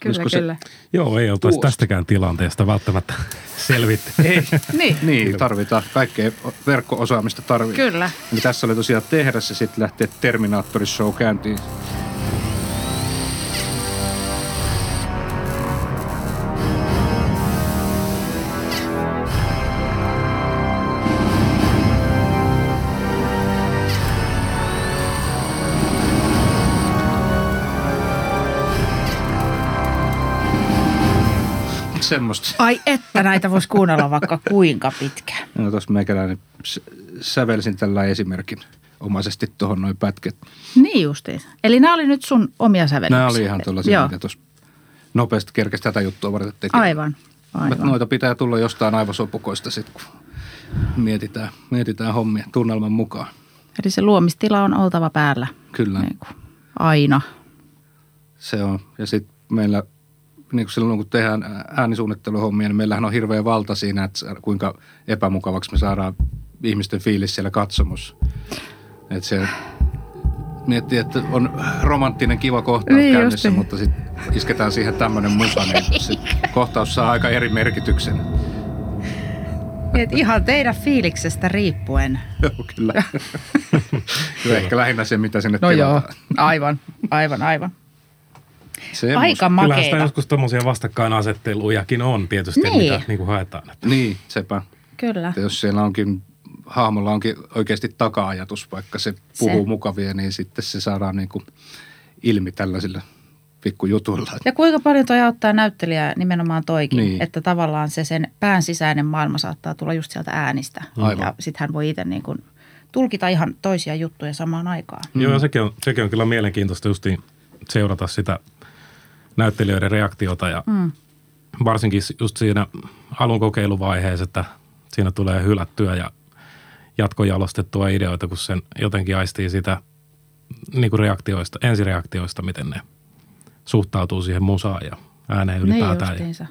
Kyllä, Olisiko se- kyllä. Joo, ei oltaisi Tuosta. tästäkään tilanteesta välttämättä <laughs> selvitty. Ei. Niin, Niin, tarvitaan. Kaikkea verkko-osaamista tarvitaan. kyllä. Eli tässä oli tosiaan tehdas ja sitten lähtee Terminaattori Show käyntiin. Semmosta. Ai että näitä voisi kuunnella vaikka kuinka pitkään. No tuossa meikäläinen sävelsin tällä esimerkin omaisesti tuohon noin pätket. Niin justiin. Eli nämä oli nyt sun omia sävellyksiä. Nämä oli ihan tuollaisia, mitä tuossa nopeasti kerkesi tätä juttua varten tekemään. aivan. Mutta aivan. noita pitää tulla jostain aivosopukoista sitten, kun mietitään, mietitään hommia tunnelman mukaan. Eli se luomistila on oltava päällä. Kyllä, Niin kuin aina. se on. Ja sitten meillä, niin kuin silloin kun tehdään äänisuunnitteluhommia, niin meillähän on hirveä valta siinä, että kuinka epämukavaksi me saadaan ihmisten fiilis siellä katsomus. Että se miettii, että on romanttinen kiva kohtaus Niin käynnissä, mutta sitten isketään siihen tämmöinen musa, niin <laughs> se kohtaus saa aika eri merkityksen. Et ihan teidän fiiliksestä riippuen. <laughs> Joo, kyllä. <laughs> kyllä ehkä lähinnä se, mitä sinne No joo, tilataan. aivan, aivan, aivan. Semmosta. Aika Kyllähän sitä makeita. joskus tuommoisia vastakkainasettelujakin on tietysti, Niin. mitä niin kuin haetaan. Että Niin, sepä. Kyllä. Että jos siellä onkin, hahmolla onkin oikeasti taka-ajatus, vaikka se puhuu Se. mukavia, niin sitten se saadaan niin kuin ilmi tällaisilla pikkujutuilla. Ja kuinka paljon toi auttaa näyttelijää nimenomaan toikin, Niin. niin. että tavallaan se sen pään sisäinen maailma saattaa tulla just sieltä äänistä. Aivan. Ja sitten hän voi itse niin kuin tulkita ihan toisia juttuja samaan aikaan. Mm. Joo, ja sekin on, sekin on kyllä mielenkiintoista justiin seurata sitä näyttelijöiden reaktiota ja mm. varsinkin just siinä alun kokeiluvaiheessa, että siinä tulee hylättyä ja jatkojalostettua ideoita, kun sen jotenkin aistii sitä niin kuin reaktioista, ensireaktioista, miten ne suhtautuu siihen musaan ja ääneen Niin ylipäätään. ja, justiinsa.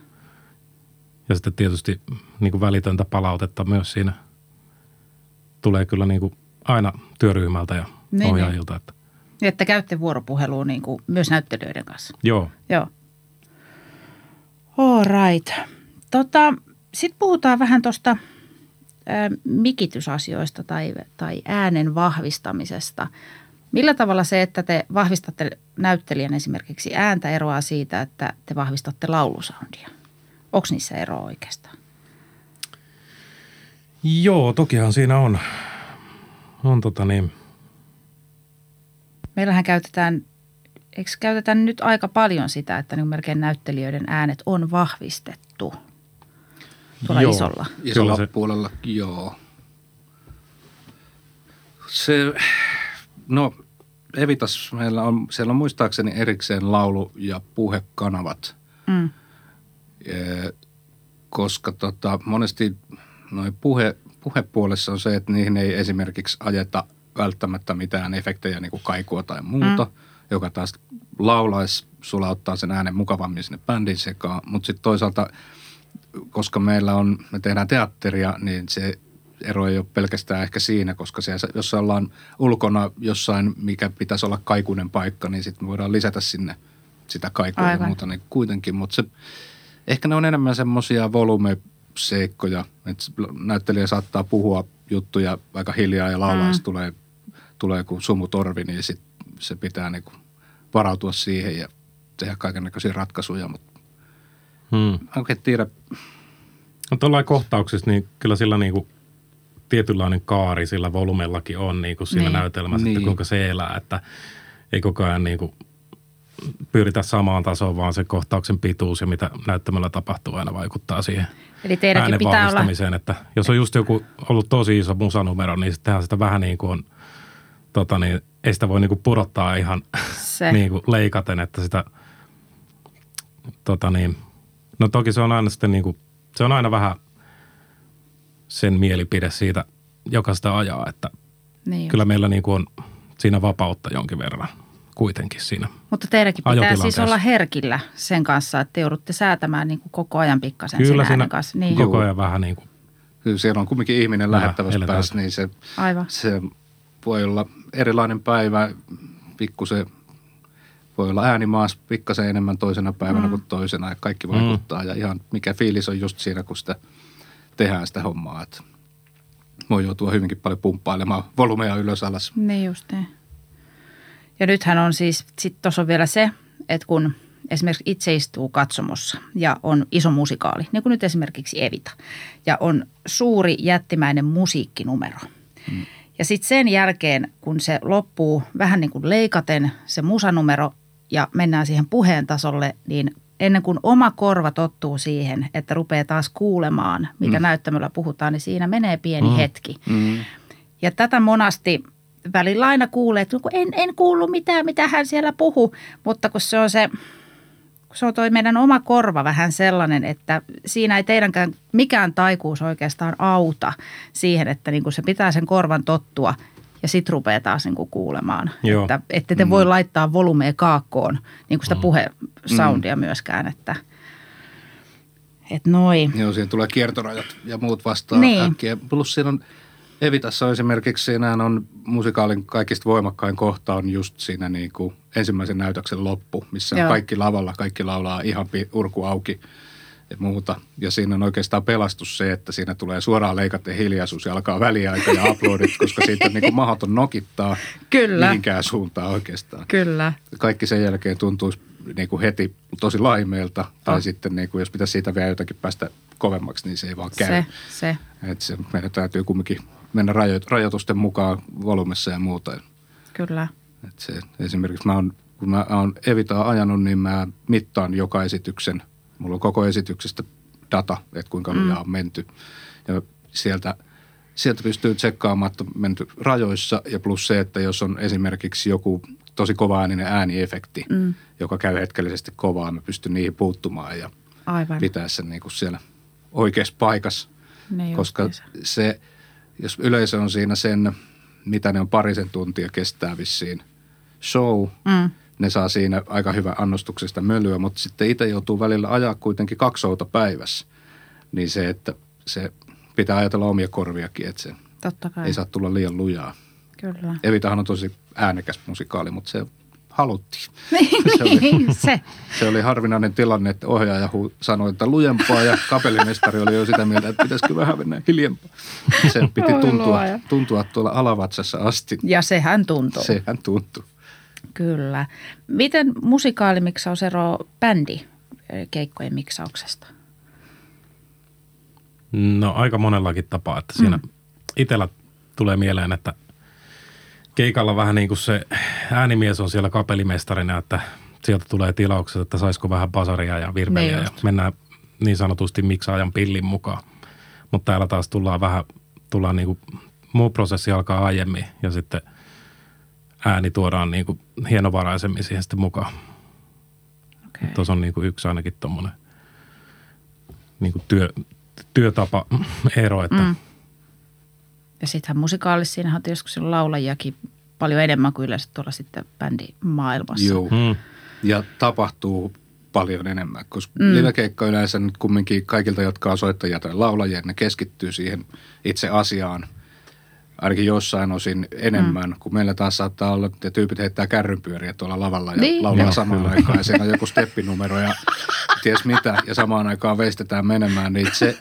ja sitten tietysti niin kuin välitöntä palautetta myös siinä tulee kyllä niin kuin aina työryhmältä ja Niin, niin, ohjaajilta. Että, Että käytte vuoropuhelua niin kuin myös näyttelijöiden kanssa. joo, Joo. All right. Tota, Sitten puhutaan vähän tuosta mikitysasioista tai, tai äänen vahvistamisesta. Millä tavalla se, että te vahvistatte näyttelijän esimerkiksi ääntä eroaa siitä, että te vahvistatte laulusoundia? Onko niissä eroa oikeastaan? joo tokihan siinä on, on tota niin, Meillähän käytetään, eikö käytetään nyt aika paljon sitä, että niin melkein näyttelijöiden äänet on vahvistettu tuolla Joo. isolla? Isolla se- puolella, joo. Se, no Evitas meillä on, siellä on muistaakseni erikseen laulu- ja puhekanavat, Mm. Eh, koska tota, monesti noin puhe, puhepuolessa on se, että niihin ei esimerkiksi ajeta välttämättä mitään efektejä, niin kuin kaikua tai muuta, mm. joka taas laulais sulauttaa sen äänen mukavammin sinne bändin sekaan, mutta sitten toisaalta koska meillä on, me tehdään teatteria, niin se ero ei ole pelkästään ehkä siinä, koska se, jos ollaan ulkona jossain, mikä pitäisi olla kaikuinen paikka, niin sitten me voidaan lisätä sinne sitä kaikua ja Aivan. muuta niin kuitenkin. Mutta se, ehkä ne on enemmän semmoisia volumeseikkoja, että näyttelijä saattaa puhua juttuja aika hiljaa ja laulaa, mm. tulee, tulee kuin sumutorvi, niin sit se pitää niinku varautua siihen ja tehdä kaikenlaisia ratkaisuja, mutta hmm. oikein tiedä, No tuollain kohtauksissa, niin kyllä sillä niin kuin tietynlainen kaari sillä volumellakin on niin kuin siinä Niin. niin. näytelmässä, niin. Niin. että kuinka se elää, että ei koko ajan niin kuin pyritä samaan tasoon, vaan se kohtauksen pituus ja mitä näyttämällä tapahtuu aina vaikuttaa siihen Eli teidänkin äänen pitää olla. Että jos on just joku ollut tosi iso musanumero, niin sittenhän sitä vähän niin kuin on, tota niin, ei sitä voi niin kuin pudottaa ihan Se. <laughs> niin kuin leikaten, että sitä, tota niin, no toki se on aina sitten niin kuin, se on aina vähän sen mielipide siitä, joka sitä ajaa, että niin kyllä meillä niin kuin on siinä vapautta jonkin verran kuitenkin siinä. Mutta teidänkin pitää siis olla herkillä sen kanssa, että te joudutte säätämään niin kuin koko ajan pikkasen Kyllä sen siinä äänen kanssa. Niin, koko ajan vähän niin kuin, Kyllä siellä on kumminkin ihminen lähettävässä päässä, niin se, aivan. se voi olla erilainen päivä, pikkusen voi olla ääni maassa pikkasen enemmän toisena päivänä mm. kuin toisena ja kaikki vaikuttaa. Mm. Ja ihan mikä fiilis on just siinä, kun sitä tehdään sitä hommaa. Että voi joutua hyvinkin paljon pumppailemaan volumeja ylös alas. Niin just niin. Ja nythän on siis, sitten tuossa on vielä se, että kun esimerkiksi itse istuu katsomossa ja on iso musikaali, niin kuin nyt esimerkiksi Evita, ja on suuri jättimäinen musiikkinumero. Hmm. Ja sitten sen jälkeen, kun se loppuu vähän niin kuin leikaten se musanumero ja mennään siihen puheen tasolle, niin ennen kuin oma korva tottuu siihen, että rupeaa taas kuulemaan, mitä mm. näyttämöllä puhutaan, niin siinä menee pieni mm. hetki. Mm. Ja tätä monasti välillä aina kuulee, että kun en, en kuullut mitään, mitä hän siellä puhu, mutta kun se on se, se on toi meidän oma korva vähän sellainen, että siinä ei teidänkään mikään taikuus oikeastaan auta siihen, että niin kuin se pitää sen korvan tottua ja sit rupeaa taas niin kuin kuulemaan. Joo. Että ette te voi laittaa volumea kaakkoon, niin kuin sitä puhesoundia myöskään, että et noin. Joo, siihen tulee kiertorajat ja muut vastaan Niin. äkkiä. Plus siinä on, Evitassa on esimerkiksi, siinä on musikaalin kaikista voimakkain kohta on just siinä niin kuin ensimmäisen näytöksen loppu, missä on Joo. kaikki lavalla, kaikki laulaa ihan urku auki ja muuta. Ja siinä on oikeastaan pelastus se, että siinä tulee suoraan leikaten hiljaisuus ja alkaa väliaika ja uploadit, koska siitä on niin kuin mahdoton nokittaa Kyllä. mihinkään suuntaan oikeastaan Kyllä. kaikki sen jälkeen tuntuisi niin kuin heti tosi laimeelta. Tai Oh. sitten niin kuin, jos pitäisi siitä vielä jotenkin päästä kovemmaksi, niin se ei vaan käy. Se, se. Et se, meidän täytyy kumminkin mennä rajo, rajoitusten mukaan volumessa ja muuta. Kyllä. Et se, esimerkiksi mä oon, kun mä oon Evitaa ajanut, niin mä mittaan joka esityksen. Mulla on koko esityksestä data, että kuinka lujaa on menty. Ja sieltä, sieltä pystyy tsekkaamaan, että on menty rajoissa. Ja plus se, että jos on esimerkiksi joku tosi kova ääninen ääniefekti, mm. joka käy hetkellisesti kovaa, mä pystyn niihin puuttumaan ja Aivan. pitää sen niin kuin siellä oikeassa paikassa. Niin koska se, jos yleisö on siinä sen, mitä ne on parisen tuntia kestää vissiin show, Mm. ne saa siinä aika hyvä annostuksesta mölyä, mutta sitten itse joutuu välillä ajaa kuitenkin kaksi souta päivässä. Niin se, että se pitää ajatella omia korviakin, että se Totta kai. ei saa tulla liian lujaa. Kyllä. Evitahan on tosi äänekäs musikaali, mutta se haluttiin. Se oli, Niin, se. se oli harvinainen tilanne, että ohjaaja sanoi, että lujempaa ja kapellimestari oli jo sitä mieltä, että pitäisikö vähän mennä hiljempaa. Se piti tuntua, tuntua tuolla alavatsassa asti. Ja sehän tuntuu. Sehän tuntui. Kyllä. Miten musikaalimiksaus eroaa bändi eh, keikkojen miksauksesta? No aika monellakin tapaa, että siinä mm. itsellä tulee mieleen, että keikalla vähän niin kuin se äänimies on siellä kapellimestarina, että sieltä tulee tilaukset, että saisiko vähän basaria ja virveliä Niin ja mennään niin sanotusti miksaajan pillin mukaan. Mutta täällä taas tullaan vähän, tullaan niin kuin, muu prosessi alkaa aiemmin ja sitten ääni tuodaan niin kuin hienovaraisemmin siihen sitten mukaan. Okay. Tuossa on niin kuin yksi ainakin tuommoinen niin kuin työ, työtapa ero, että Mm. Ja sittenhän musikaalissa, siinähän on tietysti laulajiakin paljon enemmän kuin yleensä tuolla sitten bändimaailmassa. Joo. mm, Ja tapahtuu paljon enemmän, koska mm. livekeikka yleensä nyt kumminkin kaikilta, jotka on soittajia tai laulajia, ne keskittyy siihen itse asiaan ainakin jossain osin enemmän, mm. kun meillä taas saattaa olla, että tyypit heittää kärrynpyöriä tuolla lavalla ja Niin. laulaa samaan aikaan ja siinä on joku steppinumero ja ties mitä ja samaan aikaan veistetään menemään, niin se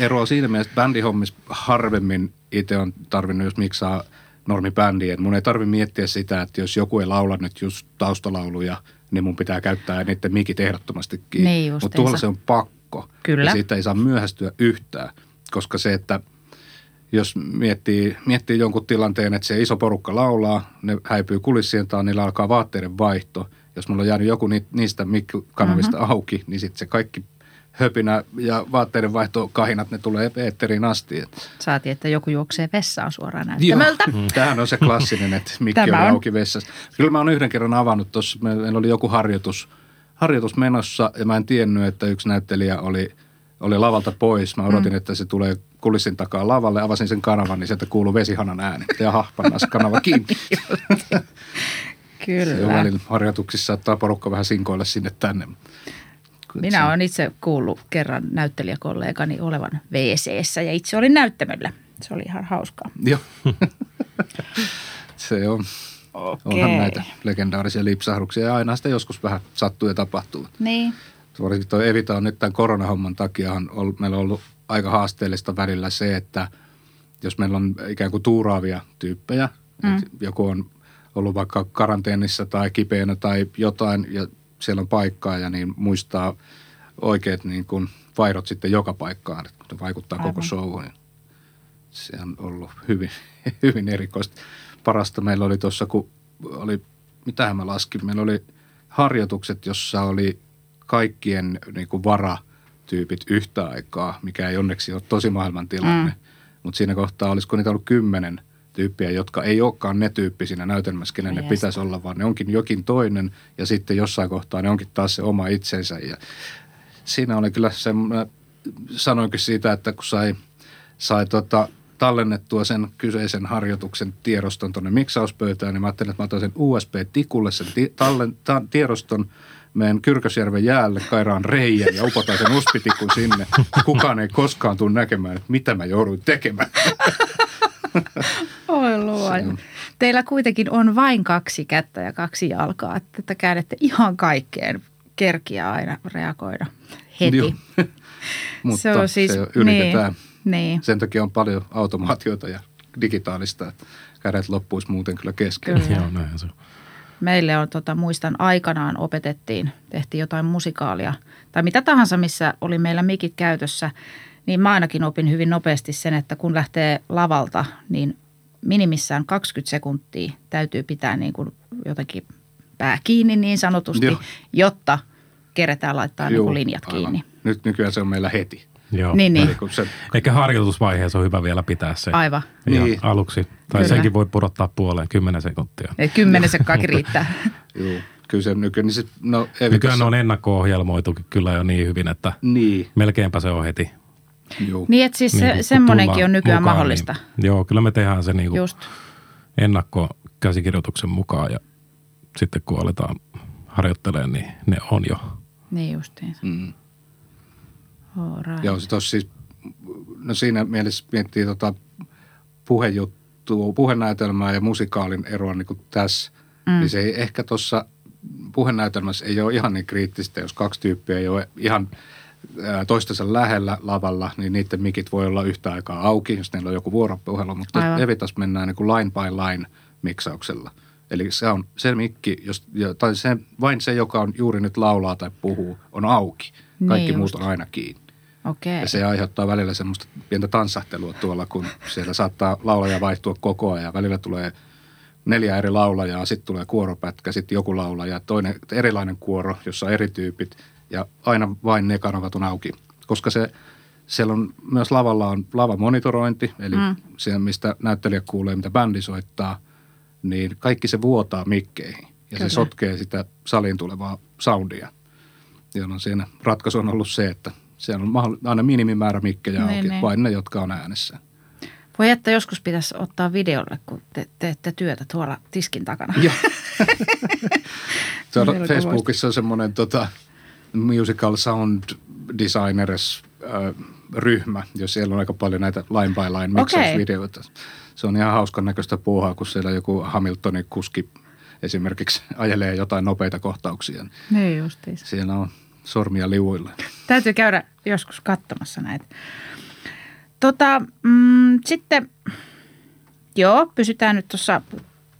eroaa siinä mielessä, että bändihommissa harvemmin itse on tarvinnut just miksaa normibändiä. Et Mun ei tarvi miettiä sitä, että jos joku ei laula nyt just taustalauluja, niin mun pitää käyttää niiden mikit ehdottomastikin. Niin Mutta tuolla se on pakko. Kyllä. Ja siitä ei saa myöhästyä yhtään, koska se, että jos miettii, miettii jonkun tilanteen, että se iso porukka laulaa, ne häipyy kulissien taa, niillä alkaa vaatteiden vaihto. Jos mulla on jäänyt joku ni, niistä mikrokanavista Mhm. mm-hmm. auki, niin sitten se kaikki höpinä ja vaatteiden vaihto kahinat, ne tulee eetteriin asti. Saatiin, että joku juoksee vessaan suoraan näyttämöltä. Joo. Tämähän on se klassinen, että mikki on on. auki vessassa. Kyllä mä oon yhden kerran avannut tuossa, meillä oli joku harjoitus, harjoitus menossa ja mä en tiennyt, että yksi näyttelijä oli, oli lavalta pois. Mä odotin, mm. että se tulee kulissin takaa lavalle, avasin sen kanavan, niin sieltä kuuluu vesihanan ääni. Ja pannas kanava kiinni. <laughs> Se on Kyllä. välillä harjoituksissa saattaa porukka vähän sinkoilla sinne tänne. Kyllä Minä se- olen itse kuullut kerran näyttelijäkollegani olevan wc ja itse olin näyttämöllä. Se oli ihan hauskaa. Joo. <laughs> se on. Okei. Onhan näitä legendaarisia lipsahduksia ja aina sitä joskus vähän sattuu ja tapahtuu. Niin. Varsinkin tuo Evita on nyt tämän koronahomman takia on ollut, meillä on ollut aika haasteellista välillä se, että jos meillä on ikään kuin tuuraavia tyyppejä, mm. että joku on ollut vaikka karanteenissa tai kipeänä tai jotain ja siellä on paikkaa ja niin muistaa oikeat niin kuin vaihdot sitten joka paikkaan, että vaikuttaa koko Aivan. showhun. niin Se on ollut hyvin, <laughs> hyvin erikoista. Parasta meillä oli tuossa, kun oli, mitähän mä laskin, meillä oli harjoitukset, jossa oli kaikkien niin kuin varatyypit yhtä aikaa, mikä ei onneksi ole tosi maailman tilanne. Mm. Mutta siinä kohtaa olisiko niitä ollut kymmenen tyyppiä, jotka ei olekaan ne tyyppi siinä näytelmässä, kenen ne Jestä. pitäisi olla, vaan ne onkin jokin toinen ja sitten jossain kohtaa ne onkin taas se oma itsensä. Ja siinä oli kyllä se, sanoinkin siitä, että kun sai, sai tota, tallennettua sen kyseisen harjoituksen tiedoston tuonne miksauspöytään, niin mä ajattelin, että mä otan sen USB-tikulle sen ti- tallen, ta- tiedoston, menen Kyrkösjärven jäälle, kairaan reijän ja upotan sen uspitikun sinne. Kukaan ei koskaan tule näkemään, että mitä mä jouduin tekemään. Oi luoja. Teillä kuitenkin on vain kaksi kättä ja kaksi jalkaa, että te käydette ihan kaikkeen kerkiä aina reagoida heti. Joo. <laughs> Mutta se, on siis, se yritetään. Niin, niin. Sen takia on paljon automaatiota ja digitaalista, että kädet loppuisi muuten kyllä kesken. Kyllä. Joo, näinhän se on. Meille on, tota, muistan aikanaan opetettiin, tehtiin jotain musikaalia tai mitä tahansa, missä oli meillä mikit käytössä, niin mä ainakin opin hyvin nopeasti sen, että kun lähtee lavalta, niin minimissään 20 sekuntia täytyy pitää niin kuin jotenkin pää kiinni niin sanotusti, Joo. jotta keretään laittaa niin Juu, kuin linjat aivan. kiinni. Nyt nykyään se on meillä heti. Joo. Niin, niin. Eli se, Eikä harjoitusvaiheessa on hyvä vielä pitää se Aivan. ihan Niin. aluksi. Tai Kyllä. senkin voi pudottaa puoleen, 10 sekuntia. Ja Kymmenen sekkaakin riittää. <laughs> juu, kyllä se nykyään, niin se, no Nykyään on ennakko-ohjelmoitu kyllä jo niin hyvin, että Niin, melkeinpä se on heti. juu. Niin, että siis Niin se, semmoinenkin on nykyään mukaan, mahdollista. Niin, joo, kyllä me tehdään se niin kuin Just. ennakkokäsikirjoituksen mukaan ja sitten kun aletaan harjoittelemaan, niin ne on jo. Niin justiin. Mm. Alright. Joo, se tossa siis, no siinä mielessä miettii tota puhejuttua, puhenäytelmää ja musikaalin eroa niin kuin tässä, mm. niin se ei ehkä tuossa puhenäytelmässä ei ole ihan niin kriittistä, jos kaksi tyyppiä ei ole ihan toistensa lähellä lavalla, niin niiden mikit voi olla yhtä aikaa auki, jos neillä on joku vuoropuhelu, mutta Aivan. Evitas mennään niin kuin line by line miksauksella. Eli se on se mikki, jos, tai se, vain se, joka on juuri nyt laulaa tai puhuu, on auki. Kaikki Niin muut just. on aina kiinni. Okei. Ja se aiheuttaa välillä semmoista pientä tanssahtelua tuolla, kun siellä saattaa laulaja vaihtua koko ajan. Välillä tulee neljä eri laulajaa, sitten tulee kuoropätkä, sitten joku laulaja, toinen erilainen kuoro, jossa on eri tyypit ja aina vain ne kanavat on auki. Koska se, siellä on myös lavalla on lavamonitorointi, eli mm. se, mistä näyttelijä kuulee, mitä bändi soittaa, niin kaikki se vuotaa mikkeihin. Ja Kyllä. se sotkee sitä saliin tulevaa soundia. Jolloin siinä ratkaisu on ollut se, että siellä on aina minimimäärä mikkejä Niin, auki, niin. vain ne, jotka on äänessä. Voi että joskus pitäisi ottaa videolle, kun te teette työtä tuolla tiskin takana. Joo. <laughs> Tuolla Facebookissa on semmoinen tota, musical sound designers äh, ryhmä, jos siellä on aika paljon näitä line by line miksausvideoita. Se on ihan hauskan näköistä puuhaa, kun siellä joku Hamiltonin kuski esimerkiksi ajelee jotain nopeita kohtauksia. Niin justiinsa. Siellä on sormia liuilla. Täytyy käydä joskus katsomassa näitä. Tota, mm, sitten, joo, pysytään nyt tuossa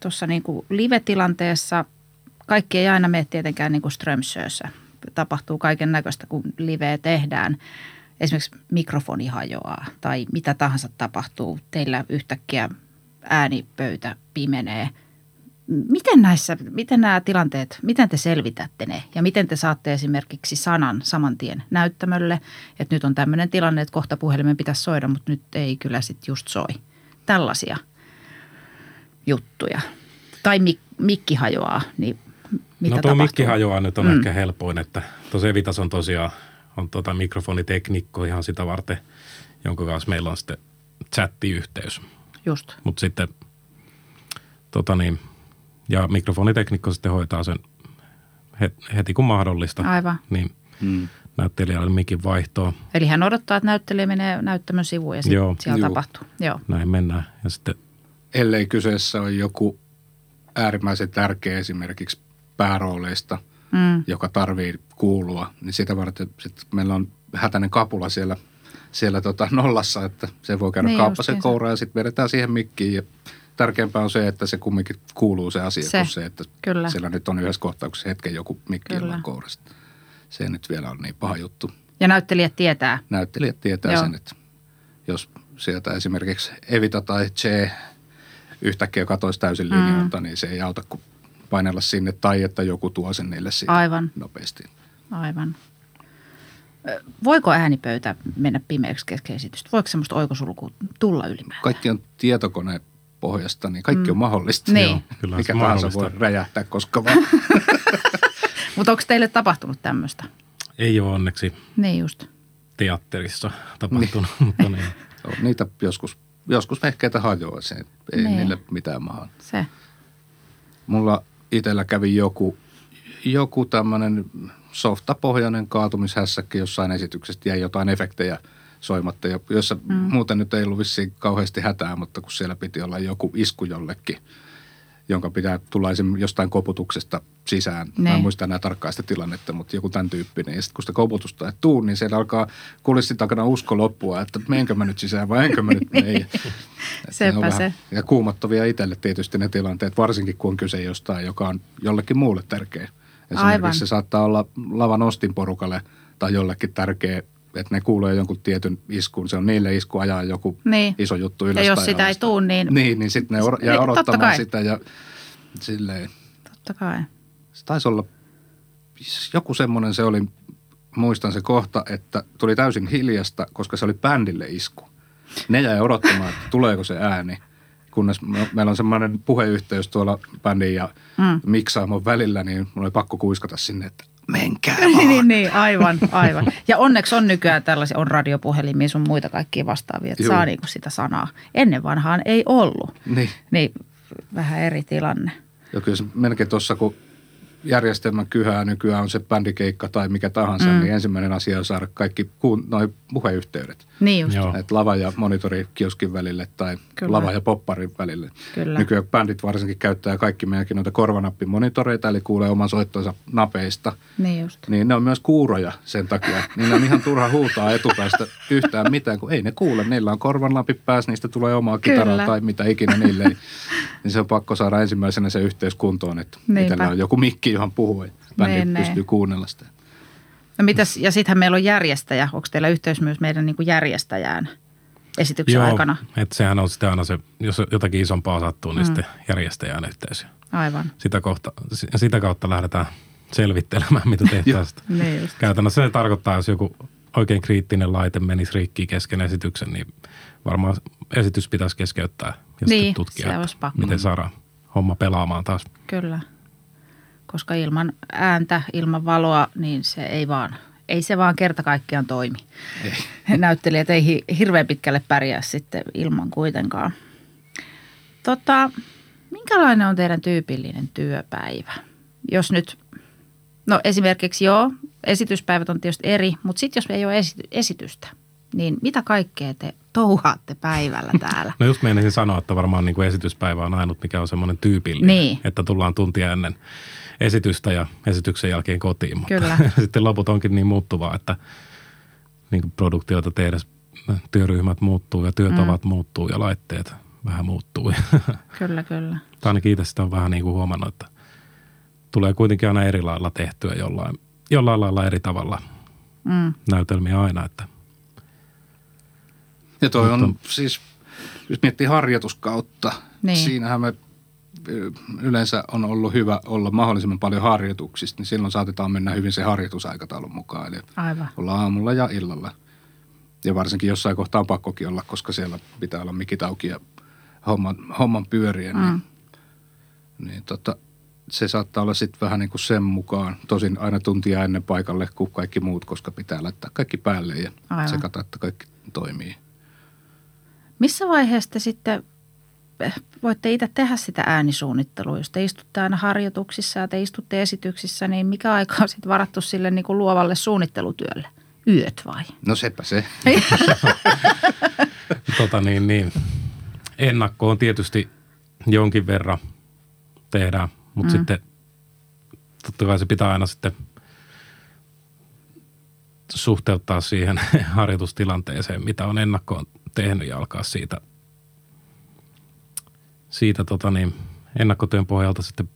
tuossa niinku live-tilanteessa. Kaikki ei aina mene tietenkään niin kuin Strömsössä. Tapahtuu kaiken näköistä, kun liveä tehdään. Esimerkiksi mikrofoni hajoaa tai mitä tahansa tapahtuu. Teillä yhtäkkiä äänipöytä pimenee. Miten näissä, miten nämä tilanteet, miten te selvitätte ne ja miten te saatte esimerkiksi sanan saman tien näyttämölle, että nyt on tämmöinen tilanne, että kohta puhelimen pitäisi soida, mutta nyt ei kyllä sitten just soi. Tällaisia juttuja. Tai mik, mikki hajoaa, niin mitä no tuo tapahtuu? mikki hajoaa nyt on Mm. ehkä helpoin, että tuossa Evitas on tosiaan on tota mikrofoniteknikko ihan sitä varten, jonka kanssa meillä on sitten chattiyhteys. Just. Mutta sitten tota niin, ja mikrofoniteknikko sitten hoitaa sen he- heti kun mahdollista. Aivan. Niin Mm. näyttelijälle mikin vaihtoa. Eli hän odottaa, että näyttelijä menee näyttämön sivuun ja sitten siellä Juu. tapahtuu. Joo. Näin mennään. Ja sitten Ellei kyseessä on joku äärimmäisen tärkeä esimerkiksi päärooleista, Mm. joka tarvii kuulua, niin sitä varten sit meillä on hätäinen kapula siellä, siellä tota nollassa, että se voi käydä Niin kauppasen kouraan ja sitten vedetään siihen mikkiin ja tärkeämpää on se, että se kumminkin kuuluu se asia, Se, kuin se, että kyllä. siellä nyt on yhdessä kohtauksessa hetken joku mikki ilman kourasta. Se nyt vielä on niin paha juttu. Ja näyttelijät tietää. Näyttelijät tietää Joo. sen, että jos sieltä esimerkiksi Evita tai Che yhtäkkiä katoisi täysin linjoilta, mm. niin se ei auta kuin painella sinne tai että joku tuo sen niille siitä Aivan. nopeasti. Aivan. Voiko äänipöytä mennä pimeäksi kesken esitystä? Voiko semmoista oikosulkua tulla ylipäätään? Kaikki on tietokone pohjasta, niin kaikki mm. on mahdollista. Niin. Joo. Kyllä Mikä se tahansa mahdollista. voi räjähtää koska vaan. <laughs> Mutta onko teille tapahtunut tämmöistä? ei ole onneksi Niin just. teatterissa tapahtunut, mutta niin. <laughs> On Niitä joskus, joskus vehkeitä hajoaa, ei Niin. niin. niille mitään maha. Se. Mulla itsellä kävi joku, joku tämmöinen softapohjainen kaatumishässäkki jossain esityksestä, jäi jotain efektejä soimatta, ja jossa mm. muuten nyt ei ollut vissiin kauheasti hätää, mutta kun siellä piti olla joku isku jollekin, jonka pitää tulla esim. jostain koputuksesta sisään. Mä Niin. en muista enää tarkkaan sitä tilannetta, mutta joku tämän tyyppinen. Ja sitten kun sitä koputusta ei tuu, niin siellä alkaa kulissin takana usko loppua, että menkö mä nyt sisään vai enkö mä nyt mene. <laughs> Ne Sepä vähän- se. Ja kuumottavia itselle tietysti ne tilanteet, varsinkin kun on kyse jostain, joka on jollekin muulle tärkeä. Esimerkiksi Aivan. se saattaa olla lavan ostin porukalle tai jollekin tärkeä, että ne kuulee jonkun tietyn iskun. Se on niille isku ajaa joku Niin. iso juttu Ja ylös jos tai sitä ei tuu, niin Niin, niin sitten ne or- jää Niin, odottamaan sitä ja silleen. totta kai. Se taisi olla joku semmoinen se oli, muistan se kohta, että tuli täysin hiljasta, koska se oli bändille isku. Ne jäi odottamaan, että tuleeko se ääni, kunnes me- meillä on semmoinen puheyhteys tuolla bändin ja mm. miksaamon välillä, niin mulla oli pakko kuiskata sinne, että menkää niin, vaan. niin, niin, aivan, aivan. Ja onneksi on nykyään tällaisia, on radiopuhelimia sun muita kaikkia vastaavia, että Juu. saa niinku sitä sanaa. Ennen vanhaan ei ollut. Niin. Niin vähän eri tilanne. Ja kyllä se melkein tuossa, kun järjestelmän kyhää nykyään on se bändikeikka tai mikä tahansa, mm. niin ensimmäinen asia on saada kaikki kuun, noi puheyhteydet. Niin just. Joo. Et lava ja monitori kioskin välille tai Kyllä. Lava ja popparin välille. Kyllä. Nykyään bändit varsinkin käyttää kaikki meidänkin noita korvanappimonitoreita, eli kuulee oman soittonsa napeista. Niin just. Niin ne on myös kuuroja sen takia. Niin on ihan turha huutaa etupäästä yhtään mitään, kun ei ne kuule. Niillä on korvanlappi päässä, niistä tulee omaa kitaraa Kyllä. tai mitä ikinä niille ei. Niin se on pakko saada ensimmäisenä se yhteys kuntoon, että Niinpä. itsellä on joku mikki, johon puhuu. että Bändi Niin, pystyy niin. kuunnella sitä. No mitäs, ja sittenhän meillä on järjestäjä. Onko teillä yhteys myös meidän niin kuin järjestäjään esityksen aikana? että sehän on sitten aina se, jos jotakin isompaa sattuu, niin mm. sitten järjestäjään yhteys. Aivan. Sitä, kohta, sitä kautta lähdetään selvittelemään, mitä tehtäisiin. Niin just. Käytännössä se tarkoittaa, jos joku oikein kriittinen laite menisi rikki kesken esityksen, niin varmaan esitys pitäisi keskeyttää ja Niin, sitten tutkia, se olisi pakko. miten saadaan homma pelaamaan taas. Kyllä. Koska ilman ääntä, ilman valoa, niin se ei vaan, ei se vaan kerta kaikkiaan toimi. Ei. <laughs> Näyttelijät ei hi- hirveän pitkälle pärjää sitten ilman kuitenkaan. Tota, minkälainen on teidän tyypillinen työpäivä? Jos nyt, no esimerkiksi joo, esityspäivät on tietysti eri, mutta sitten jos ei ole esity- esitystä, niin mitä kaikkea te touhaatte päivällä täällä? <laughs> No just meinasin sanoa, että varmaan niin kuin esityspäivä on ainut, mikä on semmoinen tyypillinen, Niin. että tullaan tuntia ennen esitystä ja esityksen jälkeen kotiin. Mutta Kyllä. <laughs> sitten loput onkin niin muuttuvaa, että niin kuin produktioita tehdä työryhmät muuttuu ja työtavat mm. muuttuu ja laitteet vähän muuttuu. <laughs> kyllä, kyllä. tai ainakin itse sitä on vähän niin kuin huomannut, että tulee kuitenkin aina eri lailla tehtyä jollain, jollain lailla eri tavalla Mm, näytelmiä aina, että Ja toi on Mutta- siis, jos miettii harjoituskautta, Niin. niin. siinähän me yleensä on ollut hyvä olla mahdollisimman paljon harjoituksista, niin silloin saatetaan mennä hyvin se harjoitusaikataulun mukaan. Eli aivan. olla aamulla ja illalla. Ja varsinkin jossain kohtaa on pakkokin olla, koska siellä pitää olla mikit auki ja homman, homman pyörien. Mm. Niin, niin tota, se saattaa olla sitten vähän niin kuin sen mukaan. Tosin aina tuntia ennen paikalle kuin kaikki muut, koska pitää laittaa kaikki päälle ja Aivan. Aivan. sekata, että kaikki toimii. Missä vaiheessa te sitten eh, voitte itse tehdä sitä äänisuunnittelua? Jos te istutte aina harjoituksissa ja te istutte esityksissä, niin mikä aika on sitten varattu sille niin kuin luovalle suunnittelutyölle? Yöt vai? No sepä se. <laughs> tota niin, niin. ennakkoon tietysti jonkin verran tehdään, mutta mm. sitten totta kai se pitää aina sitten suhteuttaa siihen <laughs> harjoitustilanteeseen, mitä on ennakkoon tehnyt ja alkaa siitä, siitä tota niin, ennakkotyön pohjalta sitten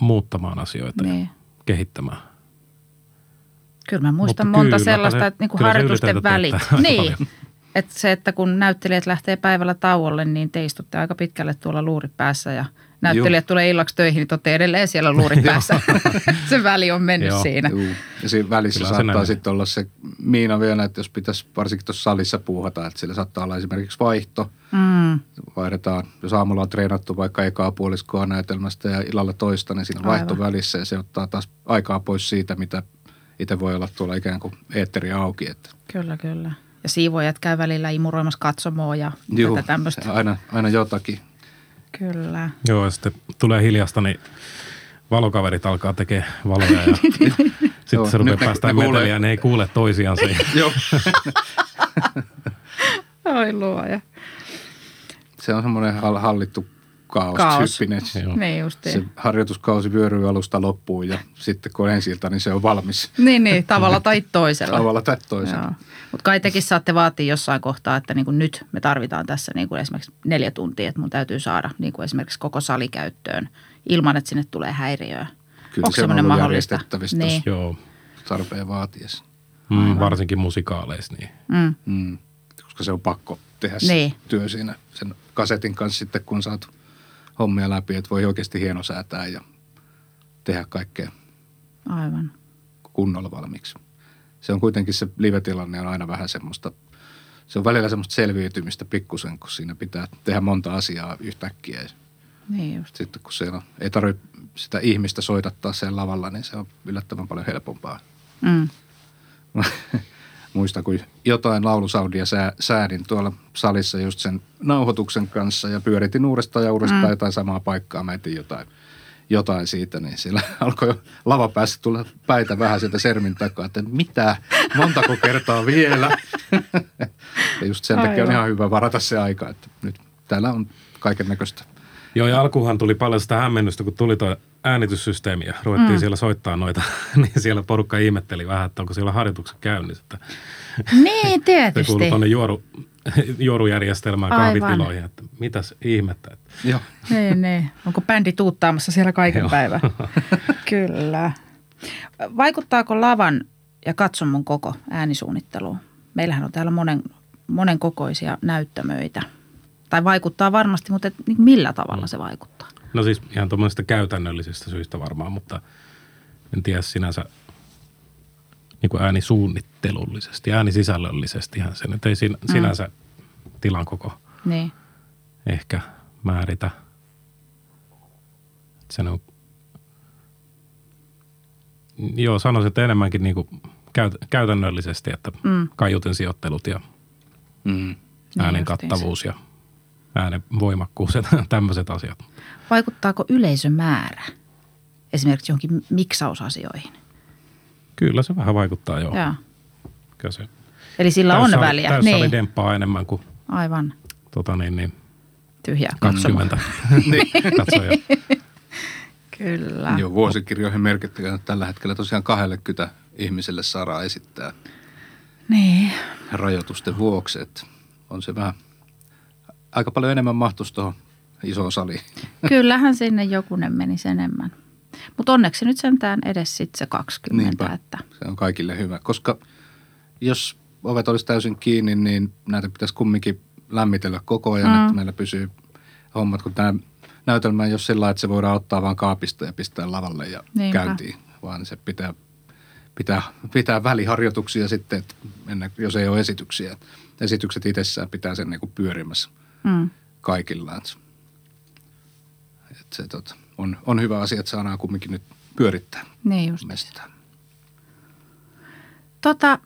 muuttamaan asioita ja Niin. kehittämään. Kyllä mä muistan Mutta monta kyllä, sellaista, se- että niin kuin harjoitusten välit. Niin, että se, että kun näyttelijät lähtee päivällä tauolle, niin te istutte aika pitkälle tuolla luurit päässä ja näyttelijät tulee illaksi töihin, niin te olette edelleen siellä luurit päässä. <laughs> se väli on mennyt Joo. siinä. Juu. Ja siinä välissä Kyllä saattaa sitten olla se miina vielä, että jos pitäisi varsinkin tuossa salissa puuhata, että sillä saattaa olla esimerkiksi vaihto. Mm, Vaihdetaan, jos aamulla on treenattu vaikka ekaa puoliskoa näytelmästä ja illalla toista, niin siinä on vaihto Aivan. välissä ja se ottaa taas aikaa pois siitä, mitä itse voi olla tuolla ikään kuin eetteri auki. Että, kyllä, kyllä. Ja siivoojat käy välillä imuroimassa katsomoa ja juu, tätä tämmöistä. aina, aina jotakin. Kyllä. Joo, ja sitten tulee hiljasta, niin valokaverit alkaa tekemään valoja ja <laughs> sitten se rupeaa päästään meteliä ja ne ei kuule toisiaan siinä. <laughs> Joo. <laughs> Oi luoja. Se on semmoinen hall- hallittu kaos, Kaos. Niin justiin. Se harjoituskausi vyöryy alusta loppuun ja sitten kun on ensi ilta, niin se on valmis Niin, niin, tavalla tai toisella. tavalla tai toisella. Mutta kai tekin saatte vaatia jossain kohtaa, että niin kuin nyt me tarvitaan tässä niin kuin esimerkiksi neljä tuntia, että mun täytyy saada niin kuin esimerkiksi koko sali käyttöön ilman, että sinne tulee häiriöä. Kyllä Onko se on semmoinen ollut mahdollista? Niin. Joo, tarpeen vaatiessa. mm, varsinkin musikaaleissa. Niin. Mm. Mm. Koska se on pakko tehdä Niin. työ siinä sen kasetin kanssa sitten, kun saat hommia läpi, että voi oikeasti hienosäätää ja tehdä kaikkea Aivan. kunnolla valmiiksi. Se on kuitenkin se live-tilanne on aina vähän semmoista, se on välillä semmoista selviytymistä pikkusen, kun siinä pitää tehdä monta asiaa yhtäkkiä. Niin just. sitten kun siellä ei tarvitse sitä ihmistä soitattaa sen lavalla, niin se on yllättävän paljon helpompaa. Mm. <laughs> Muistan, kun jotain laulusaudia sää, säädin tuolla salissa just sen nauhoituksen kanssa ja pyöritin uudestaan ja uudestaan mm. jotain samaa paikkaa. Mä etin jotain, jotain siitä, niin siellä <laughs> alkoi jo lavapäässä tulla päitä vähän sieltä sermin takaa, että mitä, montako kertaa vielä. <laughs> ja just sen takia on Aivan. ihan hyvä varata se aika, että nyt täällä on kaiken näköistä. Joo, ja alkuhan tuli paljon sitä hämmennystä, kun tuli tuo äänityssysteemi ja ruvettiin mm. siellä soittaa noita, <laughs> niin siellä porukka ihmetteli vähän, että onko siellä harjoitukset käynnissä. Että Niin, <laughs> se tietysti. kuului tuonne juoru, <laughs> juorujärjestelmään Aivan. kahvitiloihin, että mitäs ihmettä. Että Joo. Niin, niin. Onko bändi tuuttaamassa siellä kaiken Joo. päivän? Kyllä. Vaikuttaako lavan ja katsomon koko äänisuunnitteluun? Meillähän on täällä monen, monen kokoisia näyttämöitä. Tai vaikuttaa varmasti, mutta et, niin millä tavalla se vaikuttaa? No siis ihan tuommoisista käytännöllisistä syistä varmaan, mutta en tiedä sinänsä niin kuin äänisuunnittelullisesti, äänisisällöllisestihän se nyt ei sin, sinänsä tilan koko Niin. ehkä määritä. Se on, joo, sanoisin, että enemmänkin niin kuin käyt, käytännöllisesti, että mm. kaiutin sijoittelut ja Mm. äänen justiinsa. kattavuus ja äänen voimakkuus ja <laughs> tämmöiset asiat. Vaikuttaako yleisömäärä esimerkiksi johonkin miksausasioihin? Kyllä se vähän vaikuttaa joo. Joo. Kyllä se Eli sillä on täyssali- väliä. Täyssali Niin, demppaa enemmän kuin aivan. tota niin, niin Tyhjää katsomaa. 20 katsojaa. Kyllä. Joo, vuosikirjoihin merkittäkään että tällä hetkellä tosiaan 20 ihmiselle saadaan esittää Niin. rajoitusten vuoksi, että on se vähän aika paljon enemmän mahtuisi tuohon isoon saliin. <laughs> Kyllähän sinne jokunen menisi enemmän. Mutta onneksi nyt sentään edes sitten se 20. Niinpä. Että, Se on kaikille hyvä, koska jos ovet olisi täysin kiinni, niin näitä pitäisi kumminkin lämmitellä koko ajan, Mm. että meillä pysyy hommat, kun tämä näytelmä ei ole sillä että se voidaan ottaa vaan kaapista ja pistää lavalle ja Niinpä. käyntiin, vaan se pitää, pitää, pitää väliharjoituksia sitten, että ennen, jos ei ole esityksiä. Esitykset itsessään pitää sen niin kuin pyörimässä mm, kaikilla. Että, että se tota, on, on hyvä asia, että saadaan kumminkin nyt pyörittää niin just. Tota,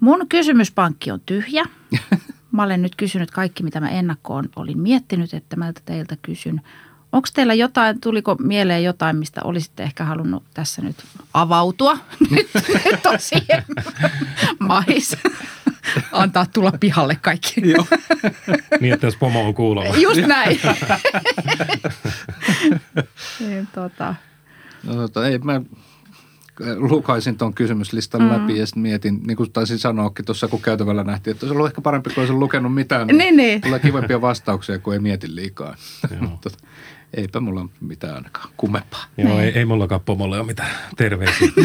mun kysymyspankki on tyhjä. <laughs> Mä olen nyt kysynyt kaikki, mitä mä ennakkoon olin miettinyt, että mä teiltä kysyn. Onko teillä jotain, tuliko mieleen jotain, mistä olisitte ehkä halunnut tässä nyt avautua? <laughs> Nyt, nyt tosiaan <laughs> mahis. <laughs> Antaa tulla pihalle kaikki. <laughs> Joo. <laughs> niin, että jos pomo on kuulolla. Just näin. niin, tota. No, tota, ei, mä lukaisin tuon kysymyslistan mm. läpi ja sitten mietin, niin kuin taisin sanoakin tuossa, kun käytävällä nähtiin, että olisi ollut ehkä parempi, kun olisin lukenut mitään. Niin, niin. Tulee kivempia vastauksia, kun ei mieti liikaa. Joo. Eipä mulla ole mitään ainakaan kummempaa. Joo, ei, ei mullakaan pomolle ole mitään terveisiä. <laughs>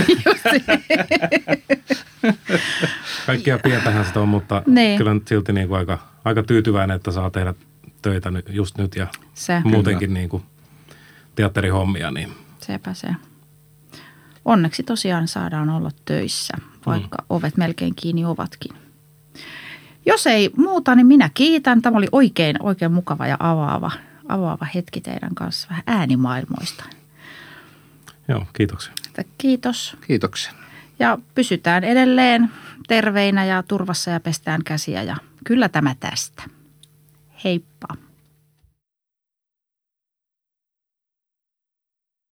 Kaikkia pientähän sitä on, mutta Niin. kyllä nyt silti niin kuin aika, aika tyytyväinen, että saa tehdä töitä nyt, just nyt ja Se. muutenkin niin kuin teatterihommia. Niin Sepä se. Onneksi tosiaan saadaan olla töissä, vaikka mm. ovet melkein kiinni ovatkin. Jos ei muuta, niin minä kiitän. Tämä oli oikein, oikein mukava ja avaava, avaava hetki teidän kanssa vähän äänimaailmoista. joo, kiitoksia. Kiitos Kiitoksia. ja pysytään edelleen terveinä ja turvassa ja pestään käsiä ja kyllä tämä tästä. Heippa.